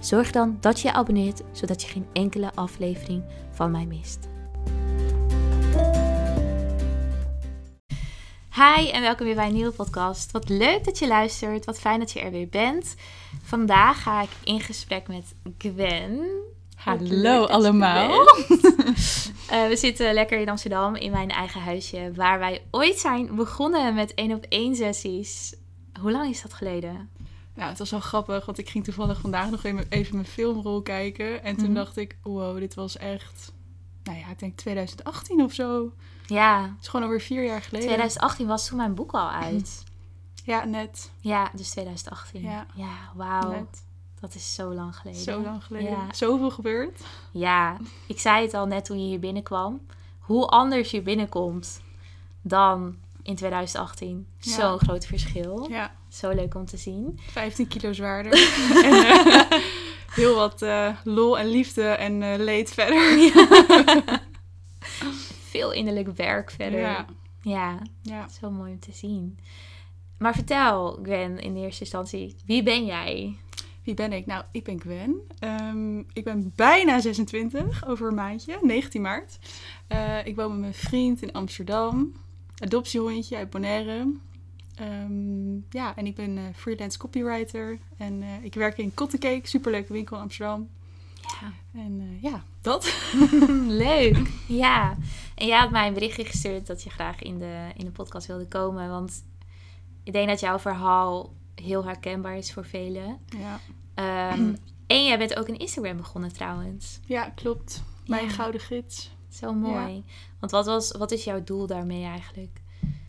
zorg dan dat je je abonneert zodat je geen enkele aflevering van mij mist. Hi en welkom weer bij een nieuwe podcast. Wat leuk dat je luistert. Wat fijn dat je er weer bent. Vandaag ga ik in gesprek met Gwen. Hallo allemaal. Uh, we zitten lekker in Amsterdam in mijn eigen huisje, waar wij ooit zijn begonnen met één op één sessies. Hoe lang is dat geleden? Nou, het was wel grappig, want ik ging toevallig vandaag nog even, mijn filmrol kijken. En toen Mhm. dacht ik, wow, dit was echt, nou ja, ik denk 2018 of zo. Ja, Het is gewoon alweer vier jaar geleden. 2018 was toen mijn boek al uit. Ja, net. Ja, dus 2018. Ja. wauw. net. Dat is zo lang geleden. Zo lang geleden. Ja. Zoveel gebeurd. Ja, ik zei het al net toen je hier binnenkwam. Hoe anders je binnenkomt dan in 2018. Ja. Zo'n groot verschil. Ja, Zo leuk om te zien. 15 kilo zwaarder. en heel wat eh, lol en liefde en eh, leed verder. Veel innerlijk werk verder. Ja, ja, ja. zo mooi om te zien. Maar vertel, Gwen, in eerste instantie, wie ben jij? Wie ben ik? Nou, ik ben Gwen. Ehm, ik ben bijna 26, over een maandje, 19 maart. Eh, ik woon met mijn vriend in Amsterdam. Adoptiehondje uit Bonaire. Ehm, ja, en ik ben eh, freelance copywriter. En eh, ik werk in Cottencake, superleuke winkel in Amsterdam. Ja. En eh, ja, dat. Leuk. Ja. En jij had mij een berichtje gestuurd dat je graag in de, in de podcast wilde komen. Want ik denk dat jouw verhaal heel herkenbaar is voor velen. Ja, Ehm, en jij bent ook een Instagram begonnen trouwens. ja klopt. Mijn Ja. gouden gids. Zo mooi. Want wat, was, wat is jouw doel daarmee eigenlijk?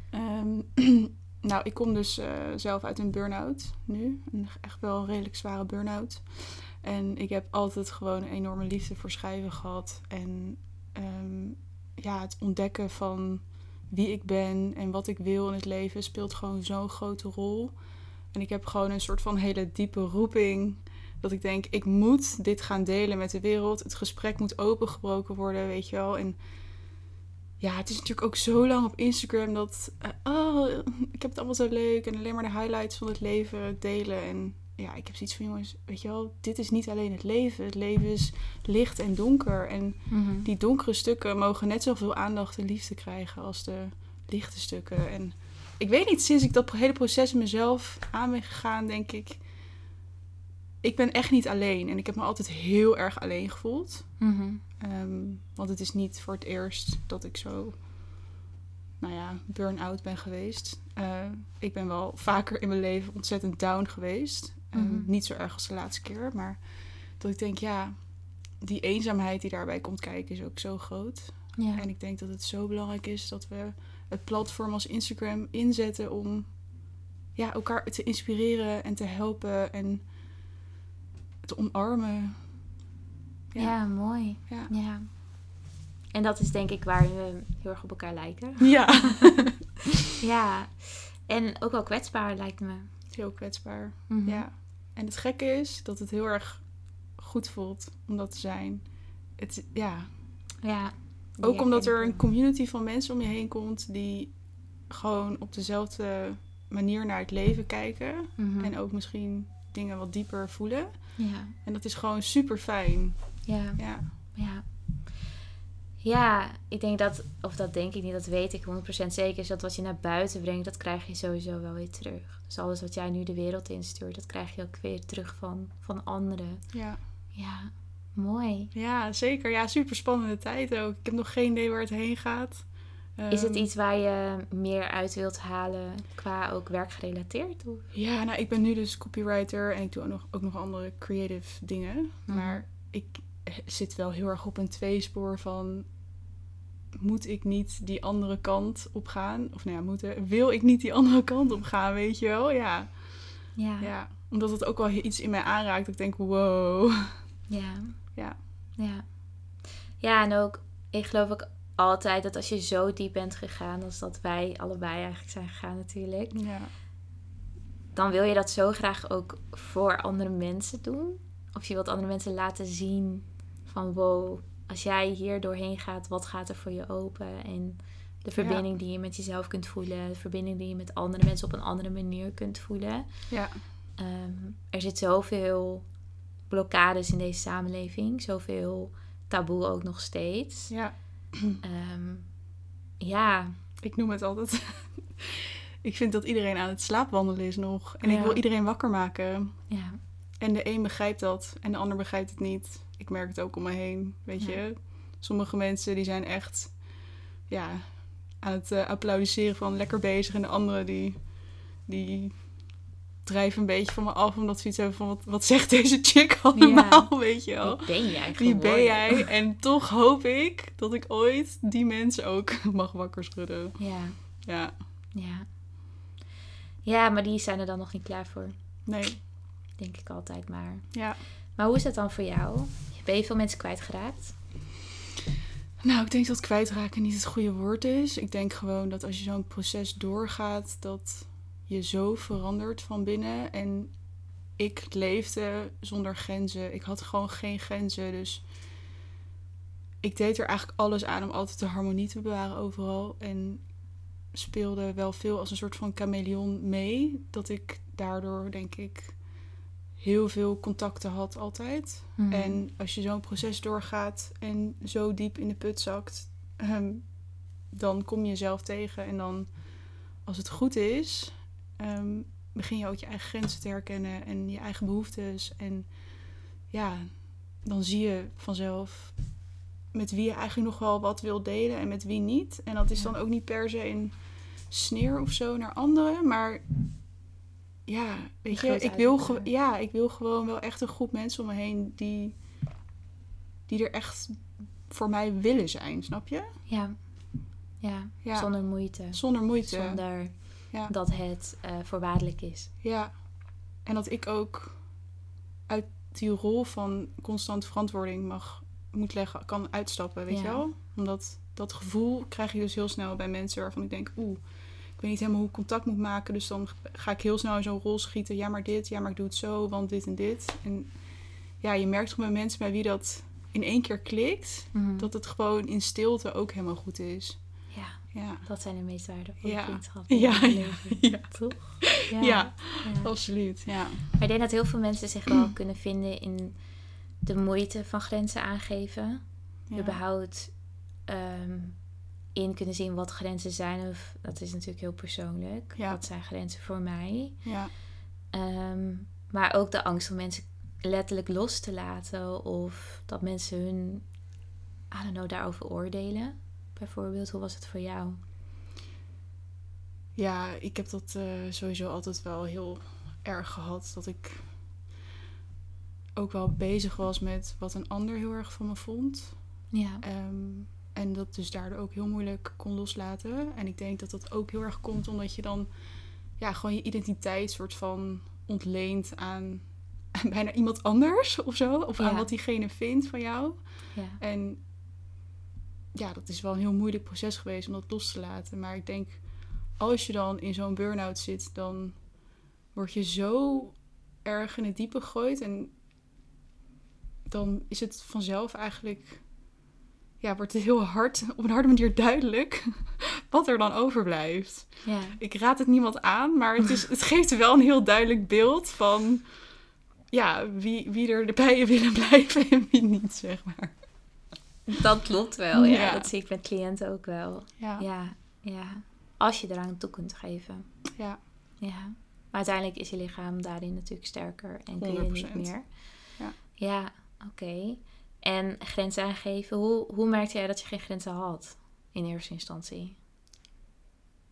Ehm, nou, ik kom dus eh, zelf uit een burn-out nu. Een echt wel een redelijk zware burn-out. En ik heb altijd gewoon een enorme liefde voor schrijven gehad. En ehm, ja, het ontdekken van wie ik ben en wat ik wil in het leven speelt gewoon zo'n grote rol. En ik heb gewoon een soort van hele diepe roeping. Dat ik denk, ik moet dit gaan delen met de wereld. Het gesprek moet opengebroken worden, weet je wel. En ja, het is natuurlijk ook zo lang op Instagram dat... eh, oh, ik heb het allemaal zo leuk. En alleen maar de highlights van het leven delen. En ja, ik heb zoiets van, jongens, weet je wel... Dit is niet alleen het leven. Het leven is licht en donker. En die donkere stukken mogen net zoveel aandacht en liefde krijgen als de lichte stukken. En ik weet niet, sinds ik dat hele proces in mezelf aan ben gegaan, denk ik... Ik ben echt niet alleen. En ik heb me altijd heel erg alleen gevoeld. Mhm. Ehm, want het is niet voor het eerst dat ik zo, nou ja, burn-out ben geweest. Eh, ik ben wel vaker in mijn leven ontzettend down geweest. Ehm, Mhm. Niet zo erg als de laatste keer, maar dat ik denk, ja, die eenzaamheid die daarbij komt kijken is ook zo groot. Ja. En ik denk dat het zo belangrijk is dat we het platform als Instagram inzetten om ja, elkaar te inspireren en te helpen en te omarmen. Ja. mooi. Ja. Ja. En dat is denk ik waar we heel erg op elkaar lijken. Ja. Ja. En ook wel kwetsbaar lijkt me. Heel kwetsbaar. Mhm. Ja. En het gekke is dat het heel erg goed voelt om dat te zijn. Het, ja. Ja. Ook omdat er een community van mensen om je heen komt die gewoon op dezelfde manier naar het leven kijken. Mhm. En ook misschien dingen wat dieper voelen. Ja. En dat is gewoon super fijn. Ja. Ja. Ja. Ja, ik denk dat, of dat denk ik niet, dat weet ik 100% zeker, is dat wat je naar buiten brengt, dat krijg je sowieso wel weer terug. Dus alles wat jij nu de wereld instuurt, dat krijg je ook weer terug van, van anderen. Ja. Ja, mooi. ja, zeker. Ja, super spannende tijd ook. Ik heb nog geen idee waar het heen gaat. Is het Ehm, iets waar je meer uit wilt halen qua ook werkgerelateerd? Of? Ja, nou, ik ben nu dus copywriter en ik doe ook nog, ook nog andere creative dingen. Mhm. Maar ik zit wel heel erg op een tweespoor van... Moet ik niet die andere kant op gaan? Of nou ja, moeten, wil ik niet die andere kant op gaan, weet je wel? Ja, Ja. ja. Omdat het ook wel iets in mij aanraakt. Ik denk, wow, Ja. Ja. Ja. Ja, en ook, ik geloof ook altijd dat als je zo diep bent gegaan, als dat wij allebei eigenlijk zijn gegaan natuurlijk, Ja. dan wil je dat zo graag ook voor andere mensen doen. Of je wilt andere mensen laten zien van wow, als jij hier doorheen gaat, wat gaat er voor je open? En de verbinding die je met jezelf kunt voelen, de verbinding die je met andere mensen op een andere manier kunt voelen. Ja. Ehm, er zit zoveel blokkades in deze samenleving, zoveel taboe ook nog steeds. Ja. Ehm, ja, Ik noem het altijd. ik vind dat iedereen aan het slaapwandelen is nog. En ik wil iedereen wakker maken. ja, En de een begrijpt dat en de ander begrijpt het niet. Ik merk het ook om me heen, weet Ja. je. Sommige mensen die zijn echt ja, aan het eh, applaudisseren van lekker bezig. En de anderen die, die drijven een beetje van me af. Omdat ze iets hebben van wat, wat zegt deze chick allemaal, weet je wel. wie ben jij Wie ben jij? En toch hoop ik dat ik ooit die mensen ook mag wakker schudden. Ja, Ja, ja. Ja, maar die zijn er dan nog niet klaar voor, nee, denk ik altijd maar. ja. Maar hoe is dat dan voor jou? Ben je veel mensen kwijtgeraakt? Nou, ik denk dat kwijtraken niet het goede woord is. Ik denk gewoon dat als je zo'n proces doorgaat, dat je zo verandert van binnen. En ik leefde zonder grenzen. Ik had gewoon geen grenzen. Dus ik deed er eigenlijk alles aan om altijd de harmonie te bewaren overal. En speelde wel veel als een soort van chameleon mee. Dat ik daardoor, denk ik, heel veel contacten had altijd. Mhm. En als je zo'n proces doorgaat en zo diep in de put zakt, ehm, dan kom je jezelf tegen. En dan, als het goed is, ehm, begin je ook je eigen grenzen te herkennen en je eigen behoeftes. En ja, dan zie je vanzelf met wie je eigenlijk nog wel wat wil delen en met wie niet. En dat is dan ook niet per se een sneer of zo naar anderen, maar ja, weet je, ik wil, ja, ik wil gewoon wel echt een groep mensen om me heen die, die er echt voor mij willen zijn, snap je? Ja. Ja, Ja. zonder moeite. Zonder moeite. Zonder Ja. dat het eh, voorwaardelijk is. Ja. En dat ik ook uit die rol van constant verantwoording mag, moet leggen, kan uitstappen, weet Ja. je wel? Omdat dat gevoel krijg je dus heel snel bij mensen waarvan ik denk, oeh, ik weet niet helemaal hoe ik contact moet maken. Dus dan ga ik heel snel in zo'n rol schieten. Ja, maar dit, ja, maar ik doe het zo, want dit en dit. En ja, je merkt toch bij mensen bij wie dat in één keer klikt, Mhm. dat het gewoon in stilte ook helemaal goed is. Ja, dat zijn de meest waardevolle Ja. vriendschappen Ja, ja, leven. ja. Toch? Ja. ja. absoluut. Ja. Maar ik denk dat heel veel mensen zich wel kunnen vinden in de moeite van grenzen aangeven. Überhaupt ehm, in kunnen zien wat grenzen zijn. Of dat is natuurlijk heel persoonlijk. Wat zijn grenzen voor mij? Ja. Ehm, maar ook de angst om mensen letterlijk los te laten. Of dat mensen hun, I don't know, daarover oordelen. Bijvoorbeeld, hoe was het voor jou? Ja, ik heb dat eh, sowieso altijd wel heel erg gehad. Dat ik ook wel bezig was met wat een ander heel erg van me vond. Ja, Ehm, en dat dus daardoor ook heel moeilijk kon loslaten. En ik denk dat dat ook heel erg komt omdat je dan ja, gewoon je identiteit soort van ontleent aan, aan bijna iemand anders of zo. Of aan wat diegene vindt van jou. ja, En ja, dat is wel een heel moeilijk proces geweest om dat los te laten. Maar ik denk, als je dan in zo'n burn-out zit, dan word je zo erg in het diepe gegooid. En dan is het vanzelf eigenlijk, ja, wordt het heel hard, op een harde manier duidelijk wat er dan overblijft. ja. Ik raad het niemand aan, maar het, is, het geeft wel een heel duidelijk beeld van, ja, wie, wie er bij je willen blijven en wie niet, zeg maar. Dat klopt wel, ja. Ja. Dat zie ik met cliënten ook wel. Ja, Ja, ja. Als je eraan toe kunt geven. ja. Ja. Maar uiteindelijk is je lichaam daarin natuurlijk sterker en kun je niet 100%. meer. Ja. Ja, oké. En grenzen aangeven. Hoe, hoe merkte jij dat je geen grenzen had in eerste instantie?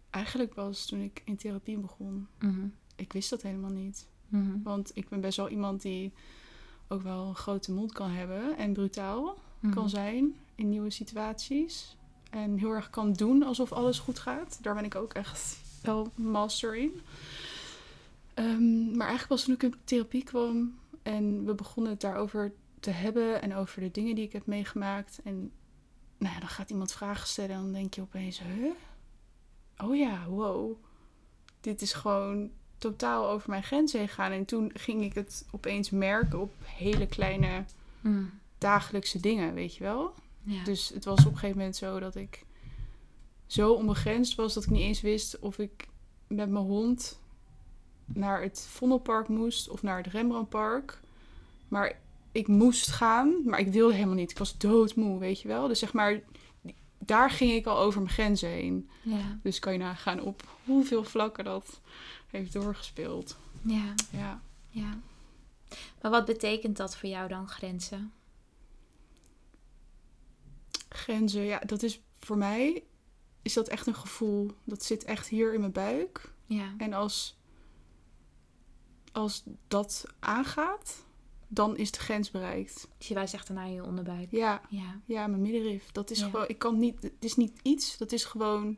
Eigenlijk was toen ik in therapie begon, Mhm. ik wist dat helemaal niet. Mhm. Want ik ben best wel iemand die ook wel een grote mond kan hebben en brutaal Mhm. kan zijn in nieuwe situaties. En heel erg kan doen alsof alles goed gaat. Daar ben ik ook echt wel master in. Ehm, maar eigenlijk was toen ik in therapie kwam en we begonnen het daarover te hebben en over de dingen die ik heb meegemaakt. En nou ja, dan gaat iemand vragen stellen en dan denk je opeens, huh? Oh ja, wow. Dit is gewoon totaal over mijn grenzen heen gaan. En toen ging ik het opeens merken op hele kleine Mm. Dagelijkse dingen, weet je wel? Ja. Dus het was op een gegeven moment zo dat ik zo onbegrensd was dat ik niet eens wist of ik met mijn hond naar het Vondelpark moest of naar het Rembrandtpark. Maar ik moest gaan, maar ik wilde helemaal niet. Ik was doodmoe, weet je wel. Dus zeg maar, daar ging ik al over mijn grenzen heen. ja. Dus kan je nagaan op hoeveel vlakken dat heeft doorgespeeld. Ja. Ja. Ja. Maar wat betekent dat voor jou dan, grenzen? Grenzen, ja, dat is voor mij is dat echt een gevoel. Dat zit echt hier in mijn buik. Ja. En als, als dat aangaat, dan is de grens bereikt. Dus je wijst echt naar je onderbuik. Ja, Ja. ja mijn middenrif. Dat is Ja. gewoon, ik kan niet, het is niet iets. Dat is gewoon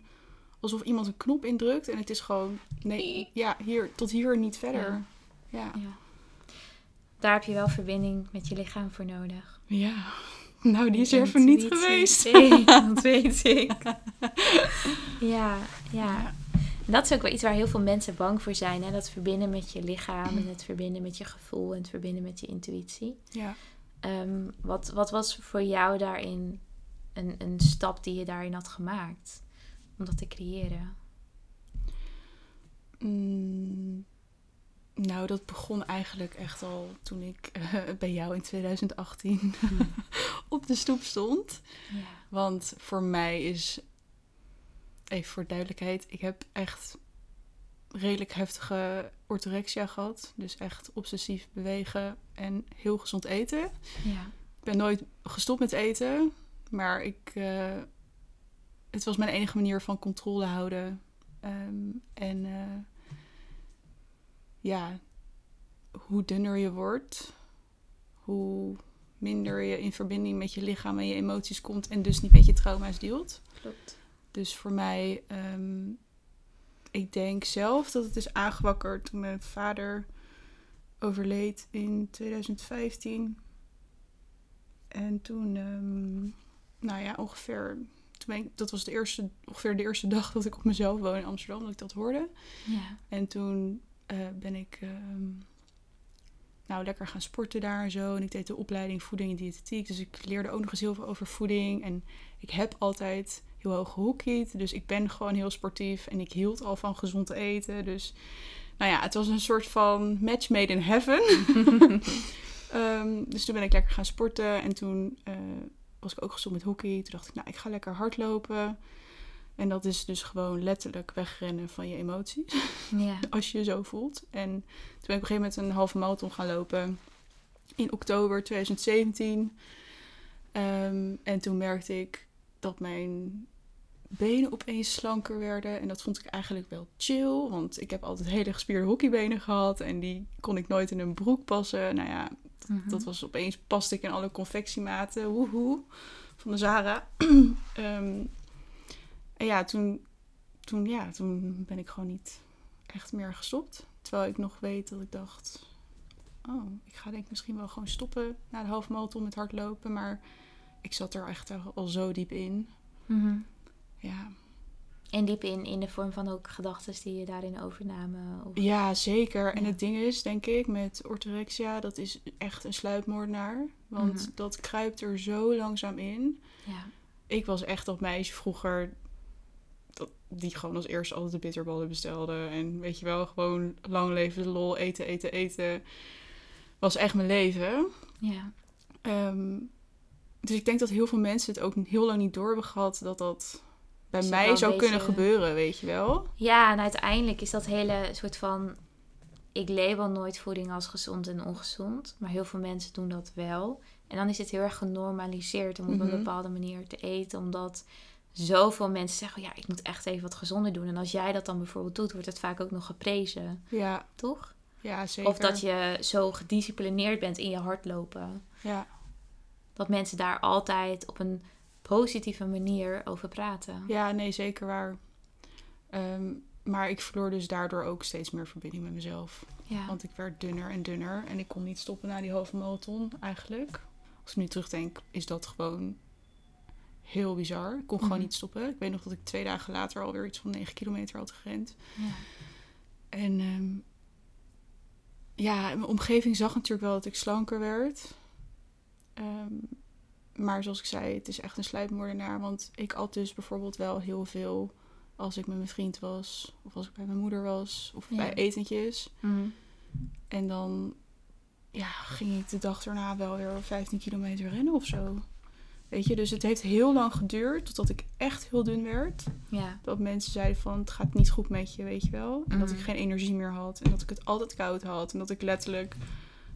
alsof iemand een knop indrukt en het is gewoon, nee, ja, hier, tot hier niet verder. Ja. Ja. ja. Daar heb je wel verbinding met je lichaam voor nodig. Ja. Nou, die is er even niet geweest. Nee, dat weet ik. Ja, ja. En dat is ook wel iets waar heel veel mensen bang voor zijn. Hè? Dat verbinden met je lichaam en het verbinden met je gevoel en het verbinden met je intuïtie. Ja. Ehm, wat, wat was voor jou daarin een, een stap die je daarin had gemaakt om dat te creëren? Mm, nou, dat begon eigenlijk echt al toen ik eh, bij jou in 2018 op de stoep stond. Ja. Want voor mij is, even voor duidelijkheid, ik heb echt redelijk heftige orthorexia gehad. Dus echt obsessief bewegen en heel gezond eten. Ja. Ik ben nooit gestopt met eten, maar ik, eh, het was mijn enige manier van controle houden. Ehm, en eh, ja, hoe dunner je wordt, hoe minder je in verbinding met je lichaam en je emoties komt en dus niet met je trauma's deelt. Klopt. Dus voor mij, ehm, ik denk zelf dat het is aangewakkerd toen mijn vader overleed in 2015. En toen, ehm, nou ja, ongeveer, toen ik, dat was de eerste, ongeveer de eerste dag dat ik op mezelf woon in Amsterdam, dat ik dat hoorde. Ja. En toen eh, ben ik ehm, nou lekker gaan sporten daar en zo. En ik deed de opleiding voeding en diëtetiek. Dus ik leerde ook nog eens heel veel over voeding. En ik heb altijd heel hoog gehockeyd. Dus ik ben gewoon heel sportief. En ik hield al van gezond eten. Dus nou ja, het was een soort van match made in heaven. Ehm, dus toen ben ik lekker gaan sporten. En toen eh, was ik ook gestopt met hockey. Toen dacht ik, nou, ik ga lekker hardlopen. En dat is dus gewoon letterlijk wegrennen van je emoties Ja. als je je zo voelt. En toen ben ik op een gegeven moment een halve marathon gaan lopen in oktober 2017. Ehm, en toen merkte ik dat mijn benen opeens slanker werden. En dat vond ik eigenlijk wel chill, want ik heb altijd hele gespierde hockeybenen gehad en die kon ik nooit in een broek passen. Nou ja, Mhm. dat was opeens paste ik in alle confectiematen, woehoe, van de Zara. Ehm, en ja, toen, toen, ja, toen ben ik gewoon niet echt meer gestopt. Terwijl ik nog weet dat ik dacht, oh, ik ga denk ik misschien wel gewoon stoppen na de halve marathon met hardlopen. Maar ik zat er echt al zo diep in. Mhm. Ja, En diep in, in de vorm van ook gedachten die je daarin overnamen. Of... ja zeker. En het ding is, denk ik, met orthorexia, dat is echt een sluipmoordenaar. Want Mhm. dat kruipt er zo langzaam in. Ja. Ik was echt dat meisje vroeger die gewoon als eerste altijd de bitterballen bestelde. En weet je wel, gewoon lang leven de lol, eten, eten, eten. Was echt mijn leven. Ja. Ehm, dus ik denk dat heel veel mensen het ook heel lang niet door hebben gehad dat dat bij dat mij zou kunnen gebeuren, weet je wel. Ja, en uiteindelijk is dat hele soort van. Ik label nooit voeding als gezond en ongezond. Maar heel veel mensen doen dat wel. En dan is het heel erg genormaliseerd om op Mhm. een bepaalde manier te eten. Omdat zoveel mensen zeggen: ja, ik moet echt even wat gezonder doen. En als jij dat dan bijvoorbeeld doet, wordt het vaak ook nog geprezen, Ja, toch? ja zeker. Of dat je zo gedisciplineerd bent in je hardlopen. Ja, Dat mensen daar altijd op een positieve manier over praten. ja, nee, zeker waar. Ehm, maar ik verloor dus daardoor ook steeds meer verbinding met mezelf. Ja. Want ik werd dunner en dunner. En ik kon niet stoppen na die halve marathon eigenlijk. Als ik nu terugdenk, is dat gewoon heel bizar. Ik kon gewoon Mhm. niet stoppen. Ik weet nog dat ik twee dagen later alweer iets van 9 kilometer had gerend. Ja. En ehm, ja, mijn omgeving zag natuurlijk wel dat ik slanker werd. Ehm, maar zoals ik zei, het is echt een sluipmoordenaar. Want ik at dus bijvoorbeeld wel heel veel als ik met mijn vriend was. Of als ik bij mijn moeder was. Of Ja. bij etentjes. Mhm. En dan ja, ging ik de dag daarna wel weer 15 kilometer rennen of zo. Weet je, dus het heeft heel lang geduurd totdat ik echt heel dun werd. Ja. Dat mensen zeiden van het gaat niet goed met je, weet je wel. En dat ik Mhm. geen energie meer had. En dat ik het altijd koud had. En dat ik letterlijk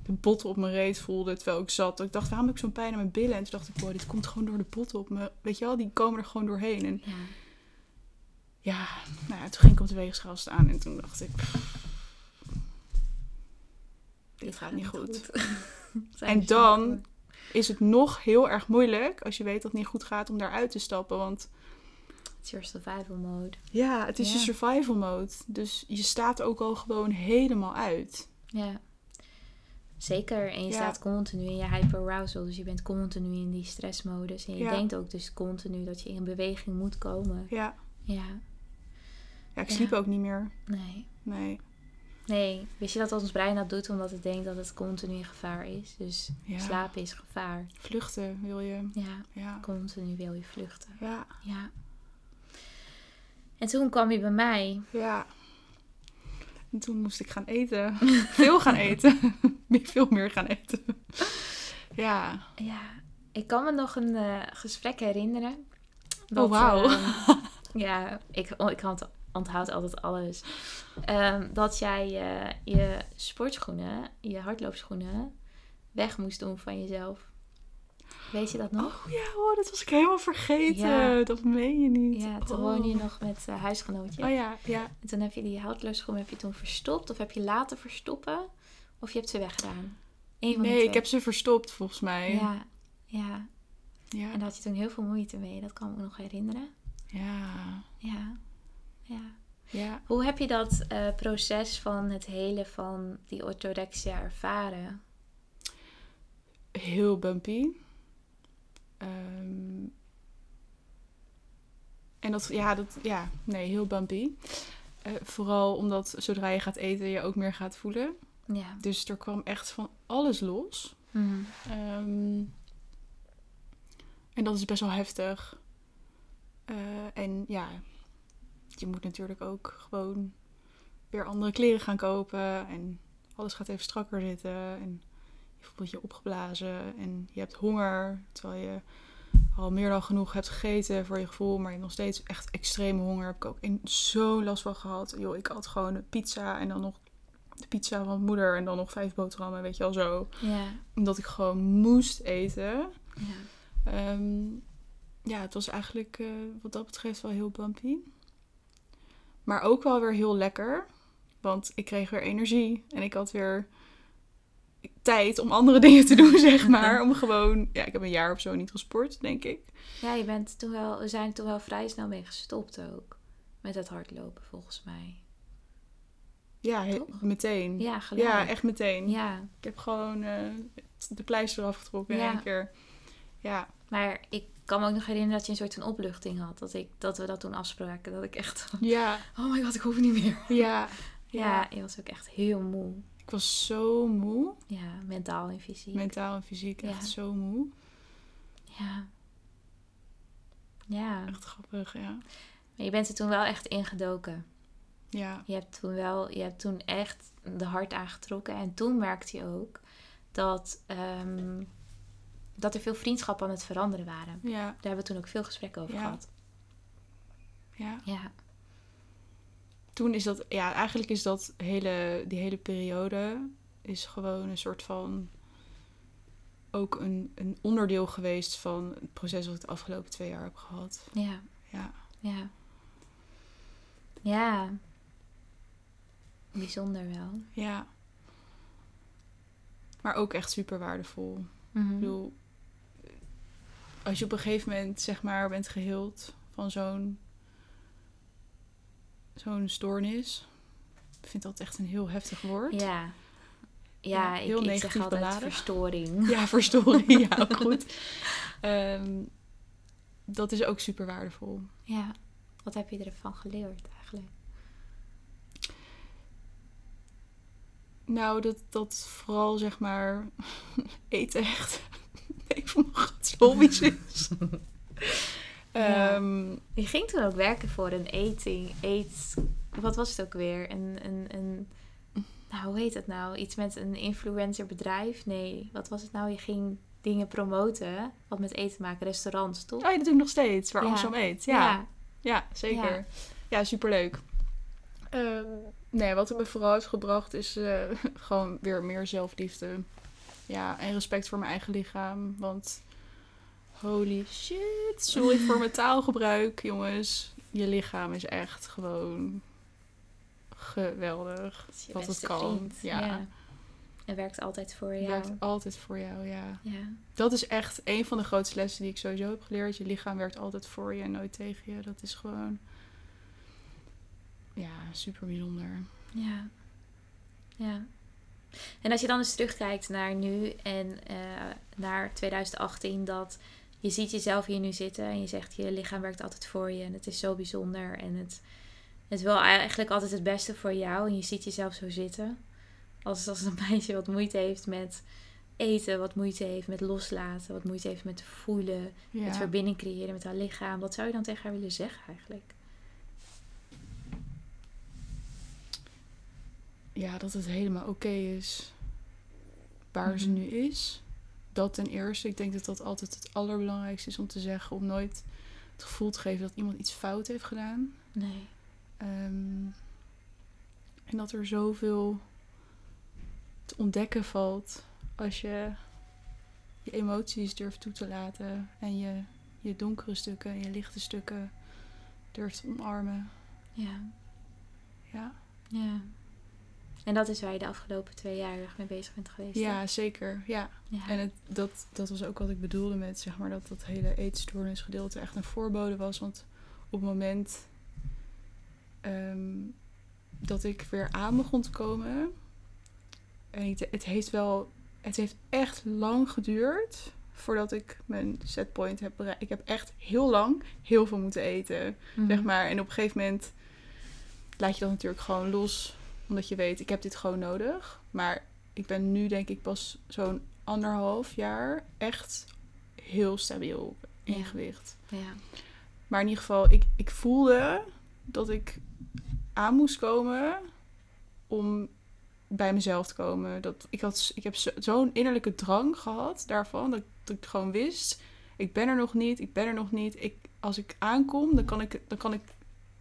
de botten op mijn reet voelde terwijl ik zat. Dat ik dacht, waarom heb ik zo'n pijn aan mijn billen? En toen dacht ik, wow, dit komt gewoon door de botten op me. Weet je wel, die komen er gewoon doorheen. En Ja. ja, nou ja, toen ging ik op de weegschaal staan. En toen dacht ik, dit gaat niet goed. En dan-. Is het nog heel erg moeilijk als je weet dat het niet goed gaat om daaruit te stappen. Want It's your survival mode. ja, het is je survival mode. Dus je staat ook al gewoon helemaal uit. Ja. Zeker. En je Ja. staat continu in je hyperarousal. Dus je bent continu in die stressmodus. En je Ja. denkt ook dus continu dat je in beweging moet komen. Ja, Ja. ja ik sliep ook niet meer. Nee. Nee. Nee. Wist je dat ons brein dat doet omdat het denkt dat het continu in gevaar is? Dus Ja. slapen is gevaar. Vluchten wil je. Ja. Ja. Continu wil je vluchten. Ja. Ja. En toen kwam je bij mij. Ja. En toen moest ik gaan eten. Veel gaan eten. Veel meer gaan eten. Ja. Ja. Ik kan me nog een eh, gesprek herinneren. Oh, wauw. ehm, ja, ik, ik ont- onthoud altijd alles. Ehm, dat jij eh, je sportschoenen, je hardloopschoenen, weg moest doen van jezelf. Weet je dat nog? Oh ja, oh, dat was ik helemaal vergeten. Ja. Dat meen je niet. ja, toen oh. woonde je nog met eh huisgenootje. Oh ja, ja. En toen heb je die hardloopschoenen heb je toen verstopt of heb je laten verstoppen? Of je hebt ze weggedaan? Eén Nee, ik heb ze verstopt volgens mij. Ja, ja. Ja. En daar had je toen heel veel moeite mee. Dat kan ik me nog herinneren. Ja. Ja, ja. Ja. Hoe heb je dat eh, proces van het hele van die orthorexia ervaren? Heel bumpy. Ehm, en dat, ja, dat, ja, nee, heel bumpy. Eh, vooral omdat zodra je gaat eten, je ook meer gaat voelen. Ja. Dus er kwam echt van alles los. Mhm. Ehm, en dat is best wel heftig. Eh, en ja, je moet natuurlijk ook gewoon weer andere kleren gaan kopen. En alles gaat even strakker zitten. En je voelt je opgeblazen. En je hebt honger. Terwijl je al meer dan genoeg hebt gegeten voor je gevoel. Maar je hebt nog steeds echt extreme honger. Heb ik ook in zo last van gehad. Joh, ik had gewoon een pizza en dan nog de pizza van moeder. En dan nog vijf boterhammen, weet je wel zo Ja. omdat ik gewoon moest eten. ja. Ehm, ja, het was eigenlijk eh, wat dat betreft wel heel bumpy. Maar ook wel weer heel lekker. Want ik kreeg weer energie. En ik had weer tijd om andere dingen te doen, zeg maar. Om gewoon... Ja, ik heb een jaar of zo niet gesport, denk ik. Ja, je bent toen wel, we zijn toen wel vrij snel mee gestopt ook. Met het hardlopen, volgens mij. Ja, he- meteen. Ja, gelijk. Ja, echt meteen. Ja, Ik heb gewoon eh, de pleister afgetrokken in Ja. één keer. Ja, maar ik kan me ook nog herinneren dat je een soort van opluchting had. Dat, ik, dat we dat toen afspraken. Dat ik echt... ja, Oh my god, ik hoef niet meer. ja. Ja, je was ook echt heel moe. Ik was zo moe. Ja, mentaal en fysiek. Mentaal en fysiek Ja. echt zo moe. Ja. Ja. Echt grappig, ja. Maar je bent er toen wel echt ingedoken. Ja, Je hebt toen wel, je hebt toen echt de hart aangetrokken. En toen merkte je ook dat, ehm, dat er veel vriendschappen aan het veranderen waren. ja, Daar hebben we toen ook veel gesprekken over Ja. gehad. ja. Ja. Toen is dat, ja, eigenlijk is dat hele, die hele periode is gewoon een soort van ook een, een onderdeel geweest van het proces wat ik de afgelopen twee jaar heb gehad. Ja. Ja, Ja. Ja. Bijzonder wel. ja. Maar ook echt super waardevol. Mhm. Ik bedoel, als je op een gegeven moment zeg maar bent geheeld van zo'n zo'n stoornis. Ik vind dat echt een heel heftig woord. Ja. Ja, Ja, ik, heel ik zeg negatief altijd beladen. verstoring. Ja, verstoring, ja, ook goed. Ehm, dat is ook super waardevol. Ja. Wat heb je ervan geleerd eigenlijk? Nou, dat, dat vooral zeg maar eten echt een van mijn grootste hobby's is. Ja. Ehm, Je ging toen ook werken voor een eating, eet... Wat was het ook weer? Een, een, een... Nou, hoe heet het nou? Iets met een influencerbedrijf? Nee, wat was het nou? Je ging dingen promoten, wat met eten maken, restaurants, toch? oh, ja, dat doe ik nog steeds, waar Ja. Amsterdam eet. Ja, ja. zeker. Ja. Ja, superleuk. Ehm, nee, wat het me vooral heeft gebracht is eh, gewoon weer meer zelfliefde. Ja, en respect voor mijn eigen lichaam. Want holy shit, sorry voor mijn taalgebruik, jongens. Je lichaam is echt gewoon geweldig. Dat is je wat het kan. vriend. Ja. En werkt altijd voor Het jou. werkt altijd voor jou, ja. Ja. Dat is echt een van de grootste lessen die ik sowieso heb geleerd. Je lichaam werkt altijd voor je en nooit tegen je. Dat is gewoon... Ja, super bijzonder. Ja. Ja. En als je dan eens terugkijkt naar nu en eh, naar 2018, dat je ziet jezelf hier nu zitten en je zegt je lichaam werkt altijd voor je en het is zo bijzonder en het, het wil eigenlijk altijd het beste voor jou en je ziet jezelf zo zitten. Als, als een meisje wat moeite heeft met eten, wat moeite heeft met loslaten, wat moeite heeft met voelen, met verbinding creëren met haar lichaam. Wat zou je dan tegen haar willen zeggen eigenlijk? Ja, dat het helemaal oké is waar ze Mhm. nu is. Dat ten eerste. Ik denk dat dat altijd het allerbelangrijkste is om te zeggen. Om nooit het gevoel te geven dat iemand iets fout heeft gedaan. Nee. Ehm, en dat er zoveel te ontdekken valt als je je emoties durft toe te laten. En je, je donkere stukken en je lichte stukken durft te omarmen. Ja. Ja, Ja. En dat is waar je de afgelopen twee jaar erg mee bezig bent geweest. hè? ja zeker. Ja. ja. En het, dat, dat was ook wat ik bedoelde met zeg maar, dat dat hele eetstoornisgedeelte echt een voorbode was. Want op het moment ehm, dat ik weer aan begon te komen. En ik- het heeft wel. Het heeft echt lang geduurd voordat ik mijn setpoint heb bereikt. Ik heb echt heel lang heel veel moeten eten. Mhm. Zeg maar. En op een gegeven moment laat je dat natuurlijk gewoon los. Omdat je weet, ik heb dit gewoon nodig. Maar ik ben nu denk ik pas zo'n anderhalf jaar echt heel stabiel in Ja. gewicht. Ja. Maar in ieder geval, ik, ik voelde dat ik aan moest komen om bij mezelf te komen. Dat, ik, had, ik heb zo- zo'n innerlijke drang gehad daarvan, dat, dat ik gewoon wist, ik ben er nog niet, ik ben er nog niet. Ik, als ik aankom, dan kan ik, dan kan ik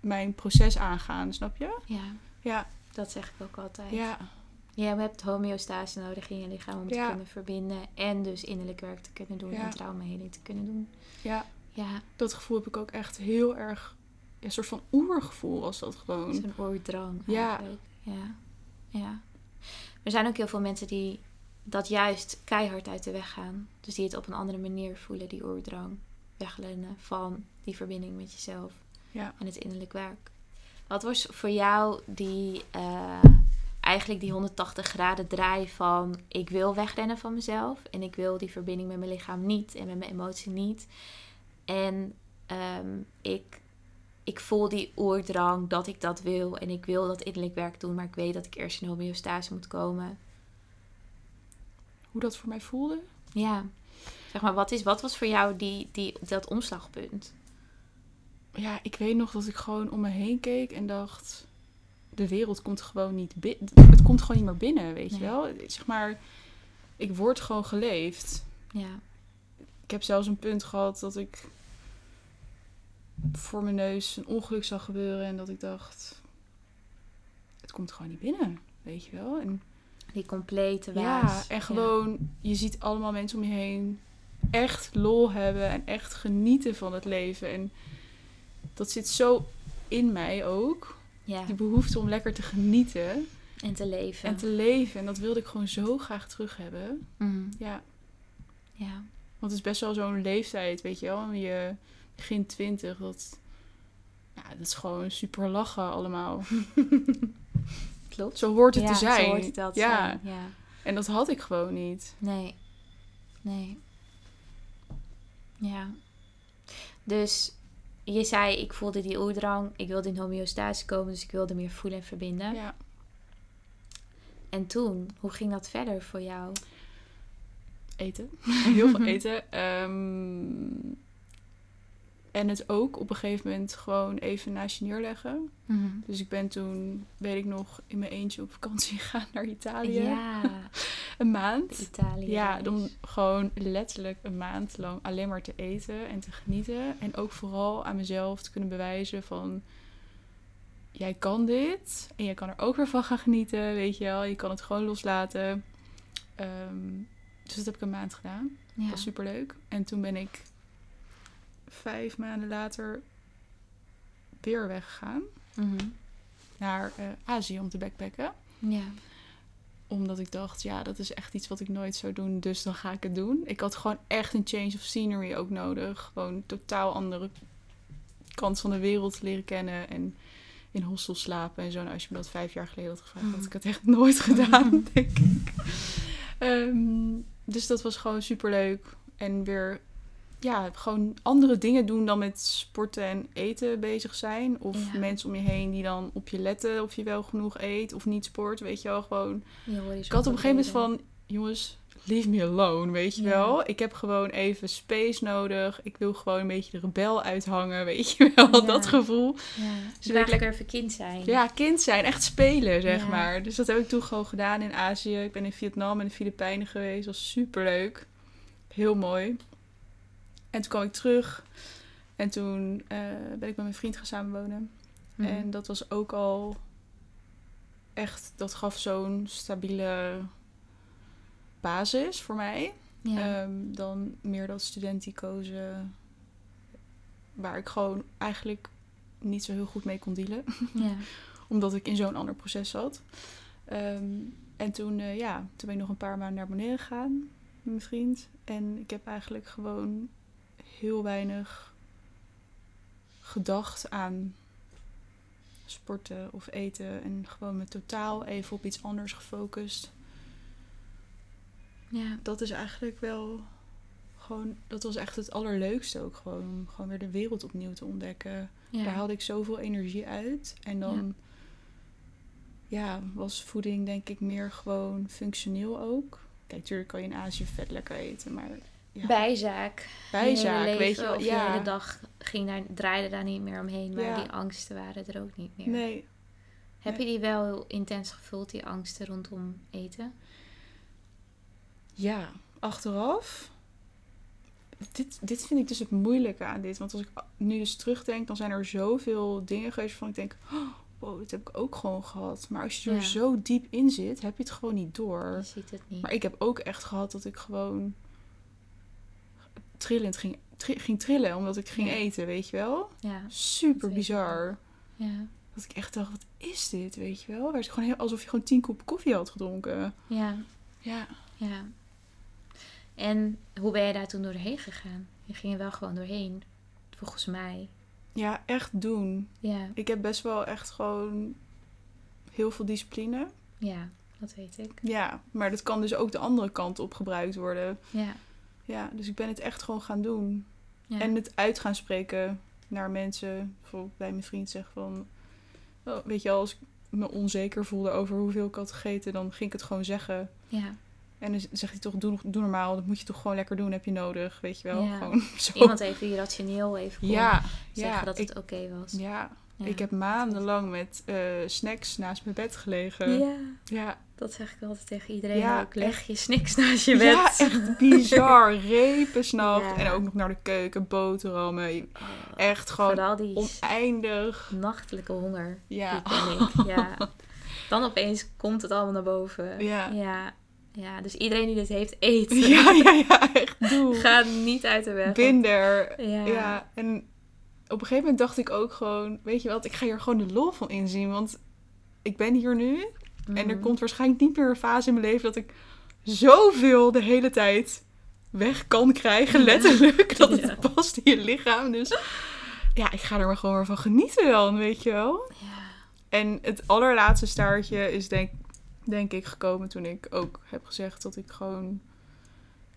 mijn proces aangaan, snap je? ja, Ja, dat zeg ik ook altijd. ja, Je hebt homeostase nodig in je lichaam om te kunnen verbinden. En dus innerlijk werk te kunnen doen Ja. en traumaheling te kunnen doen. ja. Ja, Dat gevoel heb ik ook echt heel erg, een soort van oergevoel was dat gewoon. zo'n oordrang Ja. eigenlijk. Ja. ja. Er zijn ook heel veel mensen die dat juist keihard uit de weg gaan. Dus die het op een andere manier voelen, die oordrang. Wegrennen van die verbinding met jezelf. Ja. en het innerlijk werk. Wat was voor jou die eh, eigenlijk die 180 graden draai van ik wil wegrennen van mezelf en ik wil die verbinding met mijn lichaam niet en met mijn emotie niet. En ehm, ik, ik voel die oordrang dat ik dat wil en ik wil dat innerlijk werk doen, maar ik weet dat ik eerst in homeostase moet komen. Hoe dat voor mij voelde? Ja, zeg maar, wat, is, wat was voor jou die, die, dat omslagpunt? Ja, ik weet nog dat ik gewoon om me heen keek en dacht: de wereld komt gewoon niet binnen. Het komt gewoon niet meer binnen, weet je wel? Zeg maar, ik word gewoon geleefd. Ja, Ik heb zelfs een punt gehad dat ik voor mijn neus een ongeluk zag gebeuren en dat ik dacht: het komt gewoon niet binnen, weet je wel? En die complete ja, waas. en gewoon, je ziet allemaal mensen om je heen echt lol hebben en echt genieten van het leven. En dat zit zo in mij ook. Ja, Die behoefte om lekker te genieten en te leven. en te leven. En dat wilde ik gewoon zo graag terug hebben. Mhm. Ja, Ja, want het is best wel zo'n leeftijd, weet je wel. Je begin twintig, dat, ja, dat is gewoon super lachen allemaal. klopt. Zo hoort het ja, te zijn. Zo hoort het ja. zijn. Ja. En dat had ik gewoon niet. Nee. Nee. Ja. Dus je zei, ik voelde die oerdrang. Ik wilde in homeostase komen, dus ik wilde meer voelen en verbinden. Ja. En toen, hoe ging dat verder voor jou? Eten. Heel veel eten. Ehm, en het ook op een gegeven moment gewoon even naast je neerleggen. Dus ik ben toen, weet ik nog, in mijn eentje op vakantie gegaan naar Italië. Ja, Een maand. Italië. Ja, dan gewoon letterlijk een maand lang alleen maar te eten en te genieten. En ook vooral aan mezelf te kunnen bewijzen van... Jij kan dit en jij kan er ook weer van gaan genieten, weet je wel. Je kan het gewoon loslaten. Ehm, dus dat heb ik een maand gedaan. Ja. Dat was superleuk. En toen ben ik vijf maanden later weer weggegaan Mhm. naar eh, Azië om te backpacken. Ja. Omdat ik dacht, ja, dat is echt iets wat ik nooit zou doen, dus dan ga ik het doen. Ik had gewoon echt een change of scenery ook nodig. Gewoon een totaal andere kant van de wereld leren kennen en in hostels slapen en zo. Nou, als je me dat vijf jaar geleden had gevraagd, had ik het echt nooit gedaan, denk ik. Ehm, dus dat was gewoon superleuk. En weer, ja, gewoon andere dingen doen dan met sporten en eten bezig zijn. Of Ja. mensen om je heen die dan op je letten of je wel genoeg eet of niet sport, weet je wel. Gewoon ik had op een gegeven moment van, jongens, leave me alone, weet je Ja. wel. Ik heb gewoon even space nodig. Ik wil gewoon een beetje de rebel uithangen, weet je wel, Ja. dat gevoel. Ja. Dus ik eigenlijk lekker- even kind zijn. Ja, kind zijn, echt spelen, zeg Ja. maar. Dus dat heb ik toen gewoon gedaan in Azië. Ik ben in Vietnam en de Filipijnen geweest. Dat was superleuk. Heel mooi. En toen kwam ik terug. En toen eh, ben ik met mijn vriend gaan samenwonen. Mhm. En dat was ook al echt, dat gaf zo'n stabiele basis voor mij. ja. Ehm, dan meer dat studenticozen, waar ik gewoon eigenlijk niet zo heel goed mee kon dealen. ja. Omdat ik in zo'n ander proces zat. Ehm, en toen, eh, ja, toen ben ik nog een paar maanden naar beneden gegaan met mijn vriend. En ik heb eigenlijk gewoon heel weinig gedacht aan sporten of eten. En gewoon me totaal even op iets anders gefocust. ja. Dat is eigenlijk wel gewoon, dat was echt het allerleukste ook gewoon. Om gewoon weer de wereld opnieuw te ontdekken. ja. Daar haalde ik zoveel energie uit. En dan ja. was voeding denk ik meer gewoon functioneel ook. Kijk, natuurlijk kan je in Azië vet lekker eten, maar ja, Bijzaak. bijzaak, weet je wel. Ja, hele dag ging daar, draaide daar niet meer omheen. Maar Ja. die angsten waren er ook niet meer. nee. Heb je die wel heel intens gevoeld, die angsten rondom eten? Ja, achteraf. Dit, dit vind ik dus het moeilijke aan dit. Want als ik nu dus terugdenk, dan zijn er zoveel dingen geweest waarvan ik denk... Oh, wow, dit heb ik ook gewoon gehad. Maar als je er Ja. zo diep in zit, heb je het gewoon niet door. Je ziet het niet. Maar ik heb ook echt gehad dat ik gewoon trillend ging, tri- ging trillen omdat ik ging Ja. eten, weet je wel? Ja, Super bizar. ja, Dat ik echt dacht, wat is dit, weet je wel? Werd gewoon heel, alsof je gewoon tien kop koffie had gedronken. ja, Ja. ja. En hoe ben je daar toen doorheen gegaan? Je ging er wel gewoon doorheen, volgens mij. Ja, echt doen. Ja, Ik heb best wel echt gewoon heel veel discipline. ja, dat weet ik. Ja, maar dat kan dus ook de andere kant op gebruikt worden. Ja, Ja, dus ik ben het echt gewoon gaan doen. ja. En het uit gaan spreken naar mensen. Bijvoorbeeld bij mijn vriend zeggen van... Oh, weet je, als ik me onzeker voelde over hoeveel ik had gegeten... dan ging ik het gewoon zeggen. ja. En dan zegt hij toch, doe, doe normaal. Dat moet je toch gewoon lekker doen, heb je nodig. Weet je wel, Ja. gewoon zo. Iemand even rationeel even kon ja, zeggen ja, dat ik, het oké was. ja, Ja. ik heb maandenlang met eh, snacks naast mijn bed gelegen. Ja, Ja, dat zeg ik altijd tegen iedereen Ja, ook. Leg je niks naast je bed. ja echt bizar. Repen s'nachts. Ja. En ook nog naar de keuken, boterhammen. Oh, Echt gewoon die oneindig. nachtelijke honger. Ja. Ik, ja. Dan opeens komt het allemaal naar boven. Ja. Ja, ja dus iedereen die dit heeft, eet. Ja, ja, ja, echt doe. Ga niet uit de weg. Binder. Ja. Ja. en op een gegeven moment dacht ik ook gewoon, weet je wat, ik ga hier gewoon de lol van inzien. Want ik ben hier nu en er Mhm. komt waarschijnlijk niet meer een fase in mijn leven dat ik zoveel de hele tijd weg kan krijgen, letterlijk. Dat Ja. het past in je lichaam. Dus ja, ik ga er maar gewoon weer van genieten dan, weet je wel. Ja. En het allerlaatste staartje is denk denk ik, gekomen toen ik ook heb gezegd dat ik gewoon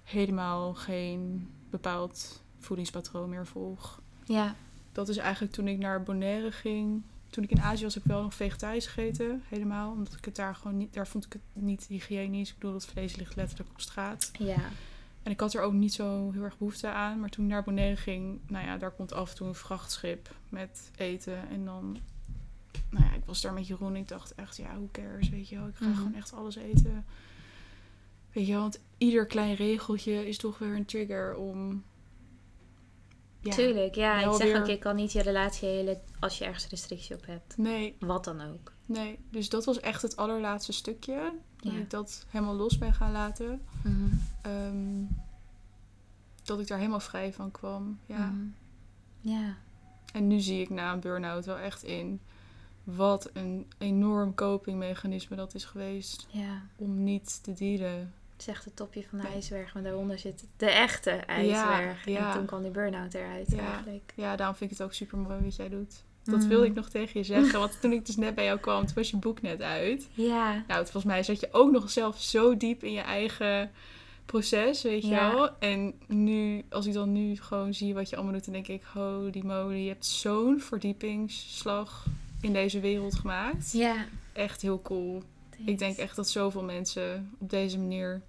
helemaal geen bepaald voedingspatroon meer volg. Ja. Dat is eigenlijk toen ik naar Bonaire ging. Toen ik in Azië was, heb ik wel nog vegetarisch gegeten. Helemaal. Omdat ik het daar gewoon niet... Daar vond ik het niet hygiënisch. Ik bedoel, dat vlees ligt letterlijk op straat. Ja. En ik had er ook niet zo heel erg behoefte aan. Maar toen ik naar Bonaire ging... Nou ja, daar komt af en toe een vrachtschip met eten. En dan... Nou ja, ik was daar met Jeroen. Ik dacht echt, ja, hoe cares, weet je wel. Ik ga Mhm. gewoon echt alles eten. Weet je wel, want ieder klein regeltje is toch weer een trigger om... Ja, Tuurlijk, ja. Ik zeg weer- ook, je kan niet je relatie helen als je ergens restrictie op hebt. Nee, Wat dan ook. nee. Dus dat was echt het allerlaatste stukje. Dat Ja. ik dat helemaal los ben gaan laten. Mhm. Ehm, dat ik daar helemaal vrij van kwam. Ja. Mhm. Ja. En nu zie ik na een burn-out wel echt in wat een enorm copingmechanisme dat is geweest Ja. om niet te dealen. Echt het topje van de ijsberg, maar daaronder zit de echte ijsberg. ja. En toen kwam die burn-out eruit Ja. eigenlijk. Ja, daarom vind ik het ook super mooi wat jij doet. Dat Mhm. wilde ik nog tegen je zeggen. Want toen ik dus net bij jou kwam, toen was je boek net uit. Ja. Nou, het- volgens mij zat je ook nog zelf zo diep in je eigen proces, weet je wel. En nu, als ik dan nu gewoon zie wat je allemaal doet, dan denk ik, holy moly, je hebt zo'n verdiepingsslag in deze wereld gemaakt. Ja. Echt heel cool. Ik denk echt dat zoveel mensen op deze manier,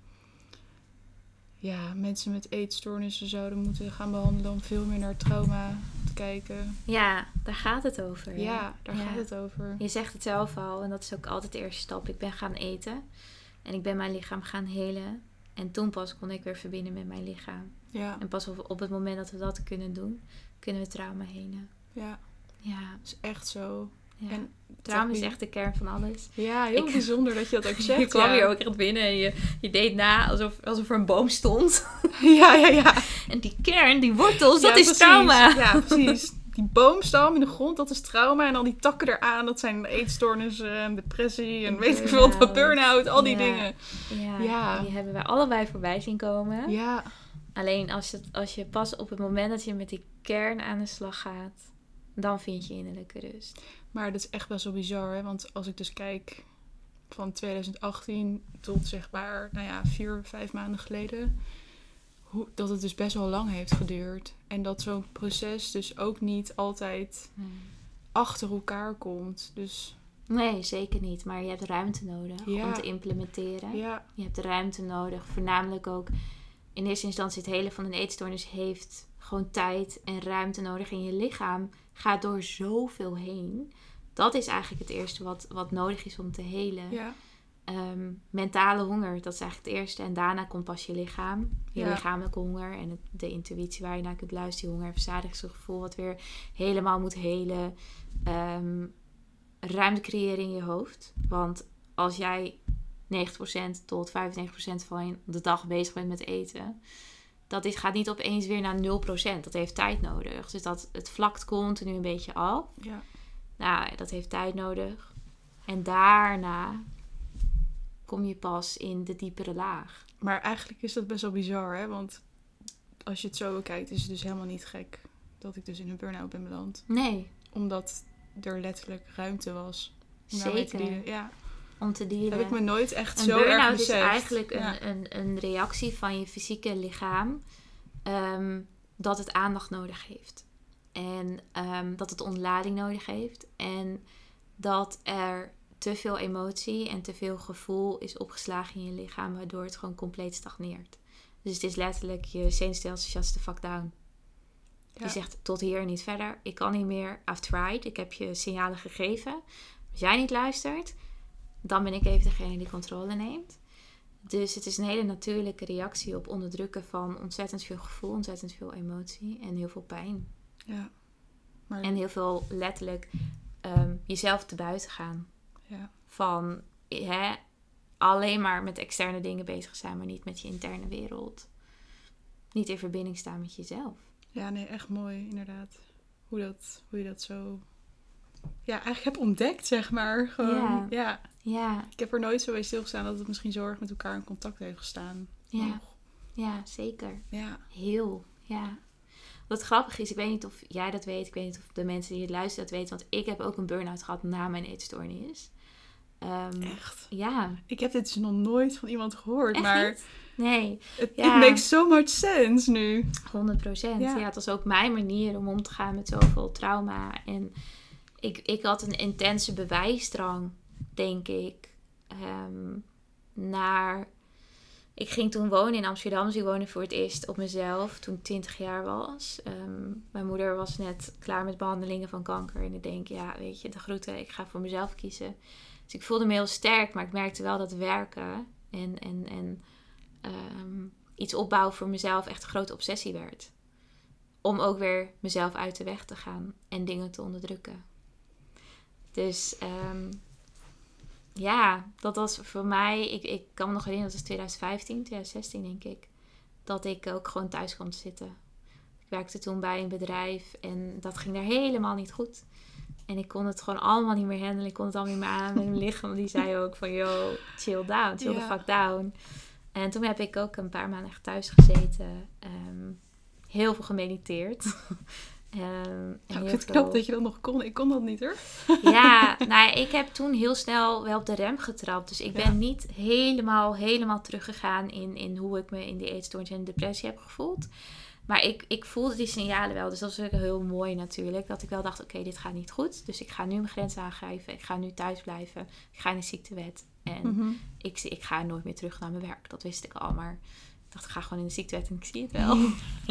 ja, mensen met eetstoornissen zouden moeten gaan behandelen om veel meer naar trauma te kijken. Ja, daar gaat het over. Ja, daar Ja. gaat het over. Je zegt het zelf al, en dat is ook altijd de eerste stap. Ik ben gaan eten en ik ben mijn lichaam gaan helen. En toen pas kon ik weer verbinden met mijn lichaam. Ja, En pas op, op het moment dat we dat kunnen doen, kunnen we trauma helen. ja, Ja, dat is echt zo. Ja. En trauma is echt de kern van alles. Ja, heel Ik- bijzonder dat je dat ook zegt. je kwam ja. hier ook echt binnen en je, je deed na alsof, alsof er een boom stond. Ja, ja, ja. En die kern, die wortels, dat is precies. trauma. Ja, precies. Die boomstam in de grond, dat is trauma. En al die takken eraan, dat zijn eetstoornissen en depressie en weet ik veel, Burn-out. burn-out, al die dingen. Ja, Ja. die hebben wij allebei voorbij zien komen. Ja, Alleen als, het, als je pas op het moment dat je met die kern aan de slag gaat, dan vind je innerlijke rust. Maar dat is echt best wel bizar, hè. Want als ik dus kijk van 2018 tot zeg maar, nou ja, vier, vijf maanden geleden... Hoe, dat het dus best wel lang heeft geduurd. En dat zo'n proces dus ook niet altijd achter elkaar komt. Dus Nee, zeker niet. Maar je hebt ruimte nodig Ja. om te implementeren. ja, Je hebt ruimte nodig, voornamelijk ook in eerste instantie het hele van een eetstoornis heeft gewoon tijd en ruimte nodig. En je lichaam gaat door zoveel heen. Dat is eigenlijk het eerste wat, wat nodig is om te helen. ja, Ehm, mentale honger, dat is eigenlijk het eerste. En daarna komt pas je lichaam. Je Ja. lichamelijke honger en het- de intuïtie waar je naar kunt luisteren. Je honger- en verzadigingsgevoel wat weer helemaal moet helen. Ehm, ruimte creëren in je hoofd. Want als jij 90% tot 95% van de dag bezig bent met eten... Dat is, gaat niet opeens weer naar 0%. Dat heeft tijd nodig. Dus dat, het vlakt continu een beetje af. ja. Nou, dat heeft tijd nodig. En daarna kom je pas in de diepere laag. Maar eigenlijk is dat best wel bizar, hè? Want als je het zo bekijkt, is het dus helemaal niet gek dat ik dus in een burn-out ben beland. Nee, Omdat er letterlijk ruimte was. zeker. Ja, Om te dealen. heb ik me nooit echt Een zo erg burn-out is beseft. eigenlijk een, Ja. een, een reactie van je fysieke lichaam ehm, dat het aandacht nodig heeft. En ehm, dat het ontlading nodig heeft. En dat er te veel emotie en te veel gevoel is opgeslagen in je lichaam, waardoor het gewoon compleet stagneert. Dus het is letterlijk je zenuwstelsel shuts the fuck down. Ja. Die zegt tot hier en niet verder. Ik kan niet meer. I've tried. Ik heb je signalen gegeven. Als jij niet luistert, dan ben ik even degene die controle neemt. Dus het is een hele natuurlijke reactie op onderdrukken van ontzettend veel gevoel, ontzettend veel emotie en heel veel pijn. ja. Maar, En heel veel letterlijk ehm, jezelf te buiten gaan. ja. Van hè, alleen maar met externe dingen bezig zijn, maar niet met je interne wereld. Niet in verbinding staan met jezelf. ja, nee, echt mooi, inderdaad. Hoe, dat, hoe je dat zo... Ja, eigenlijk heb ontdekt, zeg maar. Gewoon, Ja. ja. Ja, Ik heb er nooit zo bij stilgestaan dat het misschien zo erg met elkaar in contact heeft gestaan. Ja. Ja, zeker. Ja. Heel, ja. Wat grappig is, ik weet niet of jij dat weet, ik weet niet of de mensen die het luisteren dat weten, want ik heb ook een burn-out gehad na mijn eetstoornis. ehm, Echt? ja, Ik heb dit dus nog nooit van iemand gehoord, echt maar? Nee, het Ja. it makes so much sense nu. 100 procent. Ja. Ja. het was ook mijn manier om om te gaan met zoveel trauma. En ik, ik had een intense bewijsdrang, denk ik, ehm, naar... Ik ging toen wonen in Amsterdam. Dus ik woonde voor het eerst op mezelf toen ik 20 jaar was. Ehm, mijn moeder was net klaar met behandelingen van kanker. En ik denk, ja, weet je, de groeten, ik ga voor mezelf kiezen. Dus ik voelde me heel sterk, maar ik merkte wel dat werken en, en, en ehm, iets opbouwen voor mezelf echt een grote obsessie werd. Om ook weer mezelf uit de weg te gaan en dingen te onderdrukken. Dus ja, dat was voor mij. Ik, ik kan me nog herinneren, dat was 2015, 2016 denk ik. Dat ik ook gewoon thuis kwam te zitten. Ik werkte toen bij een bedrijf en dat ging daar helemaal niet goed. En ik kon het gewoon allemaal niet meer handelen. Ik kon het allemaal niet meer aan. En mijn lichaam die zei ook van, yo, chill down, chill the fuck down. En toen heb ik ook een paar maanden echt thuis gezeten. Ehm, heel veel gemediteerd. Ehm, Nou, heel ik vind het veel- dat je dat nog kon. Ik kon dat niet hoor. ja, nou, ik heb toen heel snel wel op de rem getrapt. Dus ik ben Ja. niet helemaal, helemaal teruggegaan in, in hoe ik me in die eetstoornis en depressie heb gevoeld. Maar ik, ik voelde die signalen wel. Dus dat was ook heel mooi natuurlijk. Dat ik wel dacht, oké, dit gaat niet goed. Dus ik ga nu mijn grens aangeven. Ik ga nu thuis blijven. Ik ga in de ziektewet. En Mhm. ik, ik ga nooit meer terug naar mijn werk. Dat wist ik al. Maar ik dacht, ik ga gewoon in de ziektewet en ik zie het wel.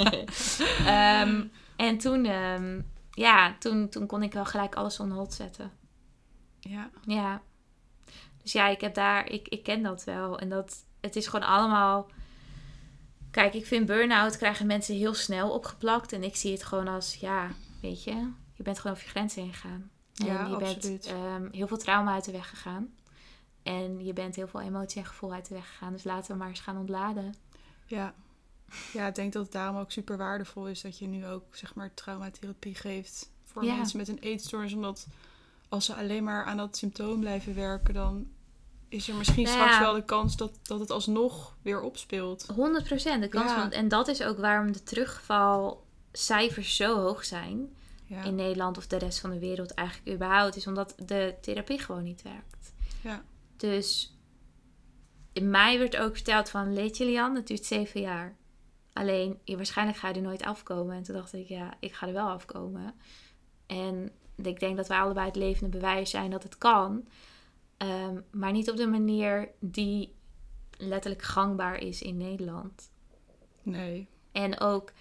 Ehm, en toen, ehm, ja, toen, toen kon ik wel gelijk alles on hold zetten. Ja. Ja. Dus ja, ik heb daar, ik, ik ken dat wel. En dat, het is gewoon allemaal. Kijk, ik vind burn-out krijgen mensen heel snel opgeplakt. En ik zie het gewoon als, ja, weet je, je bent gewoon over je grenzen heen gegaan. En Ja, je absoluut. bent ehm, heel veel trauma uit de weg gegaan. En je bent heel veel emotie en gevoel uit de weg gegaan. Dus laten we maar eens gaan ontladen. Ja. Ja, ik denk dat het daarom ook super waardevol is dat je nu ook zeg maar traumatherapie geeft voor Ja. mensen met een eetstoornis. Omdat als ze alleen maar aan dat symptoom blijven werken, dan is er misschien Nou straks wel de kans dat, dat het alsnog weer opspeelt. 100 procent. De kans Ja. van, en dat is ook waarom de terugvalcijfers zo hoog zijn. In Nederland of de rest van de wereld eigenlijk überhaupt, is omdat de therapie gewoon niet werkt. Ja. Dus in mij werd ook verteld van, leed Julian, het duurt zeven jaar. Alleen, je, waarschijnlijk ga je er nooit afkomen. En toen dacht ik, ja, ik ga er wel afkomen. En ik denk dat wij allebei het levende bewijs zijn dat het kan. Ehm, maar niet op de manier die letterlijk gangbaar is in Nederland. Nee, En ook,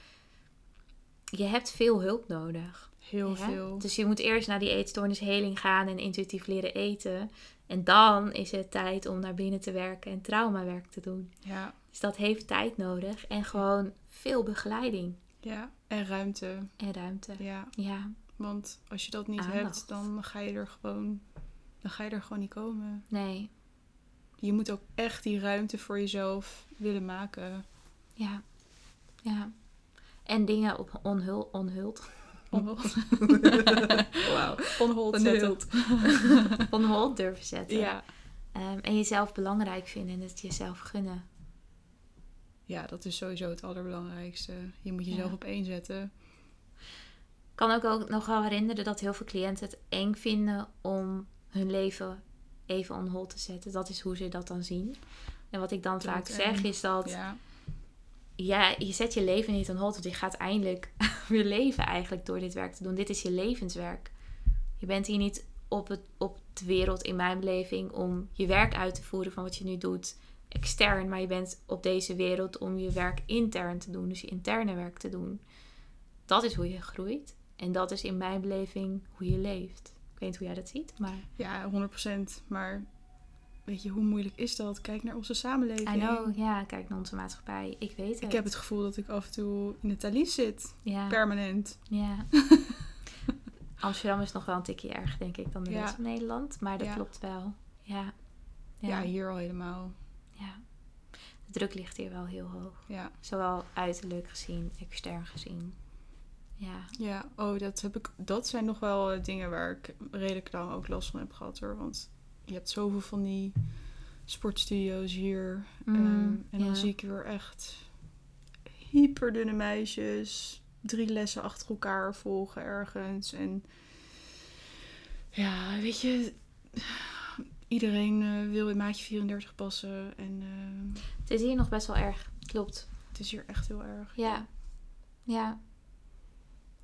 je hebt veel hulp nodig. heel veel. Dus je moet eerst naar die eetstoornisheling gaan en intuïtief leren eten. En dan is het tijd om naar binnen te werken en traumawerk te doen. Ja, Dus dat heeft tijd nodig en gewoon veel begeleiding ja. En ruimte. en ruimte. Ja, Ja, want als je dat niet Aandacht. hebt, dan ga je er gewoon, dan ga je er gewoon niet komen. nee, Je moet ook echt die ruimte voor jezelf willen maken. ja, ja. En dingen op onhul, onhuld. Onhold. Wauw. Onhold zetten. Onhuld. On hold durven zetten. Ja. Ehm, en jezelf belangrijk vinden en het jezelf gunnen. Ja, dat is sowieso het allerbelangrijkste. Je moet jezelf Ja. op één zetten. Ik kan ook, ook nog wel herinneren dat heel veel cliënten het eng vinden om hun leven even on hold te zetten. Dat is hoe ze dat dan zien. En wat ik dan vaak zeg is dat Ja, ja, je zet je leven niet on hold. Want je gaat eindelijk weer leven eigenlijk door dit werk te doen. Dit is je levenswerk. Je bent hier niet op, het, op de wereld in mijn beleving om je werk uit te voeren van wat je nu doet extern. Maar je bent op deze wereld om je werk intern te doen. Dus je interne werk te doen. Dat is hoe je groeit. En dat is in mijn beleving hoe je leeft. Ik weet niet hoe jij dat ziet, maar ja 100%. Maar weet je, hoe moeilijk is dat? Kijk naar onze samenleving. I know, ja, kijk naar onze maatschappij. Ik weet het. Ik heb het gevoel dat ik af en toe in het talies zit. ja. Permanent. Ja. Amsterdam is nog wel een tikje erger, denk ik, dan de Ja. rest van Nederland. Maar dat Ja. klopt wel. Ja. Ja. Ja. hier al helemaal. Druk ligt hier wel heel hoog. Ja. Zowel uiterlijk gezien, extern gezien. Ja. Ja, oh, dat, heb ik, dat zijn nog wel eh, dingen waar ik redelijk lang ook last van heb gehad hoor. Want je hebt zoveel van die sportstudio's hier. Mm, Ehm, en dan ja. zie ik weer echt hyperdunne meisjes. Drie lessen achter elkaar volgen ergens. En ja, weet je, iedereen eh, wil in maatje 34 passen. En eh, Het is hier nog best wel erg. Klopt. het is hier echt heel erg. Ja. Ja.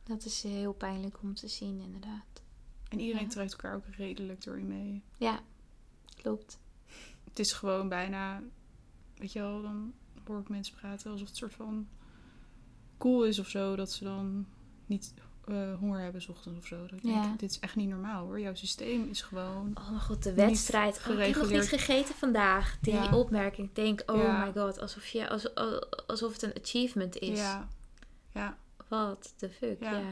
Dat is heel pijnlijk om te zien, inderdaad. En iedereen Ja. trekt elkaar ook redelijk door je mee. Ja. Klopt. Het is gewoon bijna, weet je wel, dan hoor ik mensen praten alsof het soort van cool is of zo. Dat ze dan niet eh, honger hebben 's ochtends of zo. Dat ik Ja. denk, dit is echt niet normaal hoor. Jouw systeem is gewoon... Oh mijn god, de wedstrijd. Oh, ik heb nog niet gegeten vandaag. Die Ja. opmerking. Ik denk, oh Ja. my god, alsof, je, als, alsof het een achievement is. Ja, ja, Wat de fuck, Ja.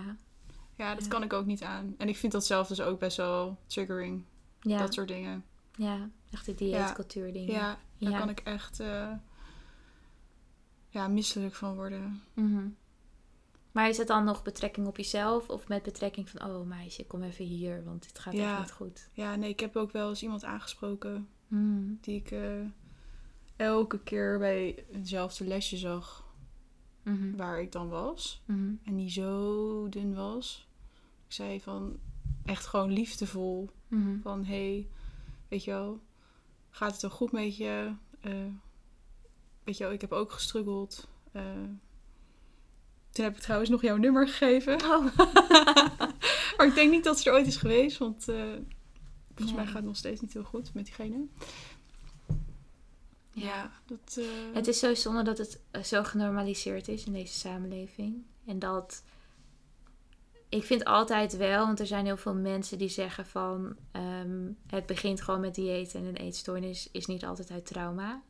ja. dat kan ik ook niet aan. En ik vind dat zelf dus ook best wel triggering. Ja, Dat soort dingen. ja. echt die dieetcultuur dingen. Ja, daar kan ik echt eh, ja, misselijk van worden. Mhm. Maar is het dan nog betrekking op jezelf of met betrekking van, oh meisje, kom even hier, want dit gaat Ja. echt niet goed. Ja, nee, ik heb ook wel eens iemand aangesproken Mhm. die ik eh, elke keer bij hetzelfde lesje zag Mhm. waar ik dan was. Mhm. En die zo dun was. Ik zei van echt gewoon liefdevol. Mhm. Van hey, weet je wel, gaat het wel goed met je? Eh, weet je wel, ik heb ook gestruggeld. Eh, toen heb ik trouwens nog jouw nummer gegeven. Oh. maar ik denk niet dat ze er ooit is geweest, want eh, volgens Ja. mij gaat het nog steeds niet heel goed met diegene. Ja, dat. eh, Het is zo zonde dat het eh, zo genormaliseerd is in deze samenleving. En dat. Ik vind altijd wel, want er zijn heel veel mensen die zeggen van. ehm, het begint gewoon met dieet en een eetstoornis is niet altijd uit trauma.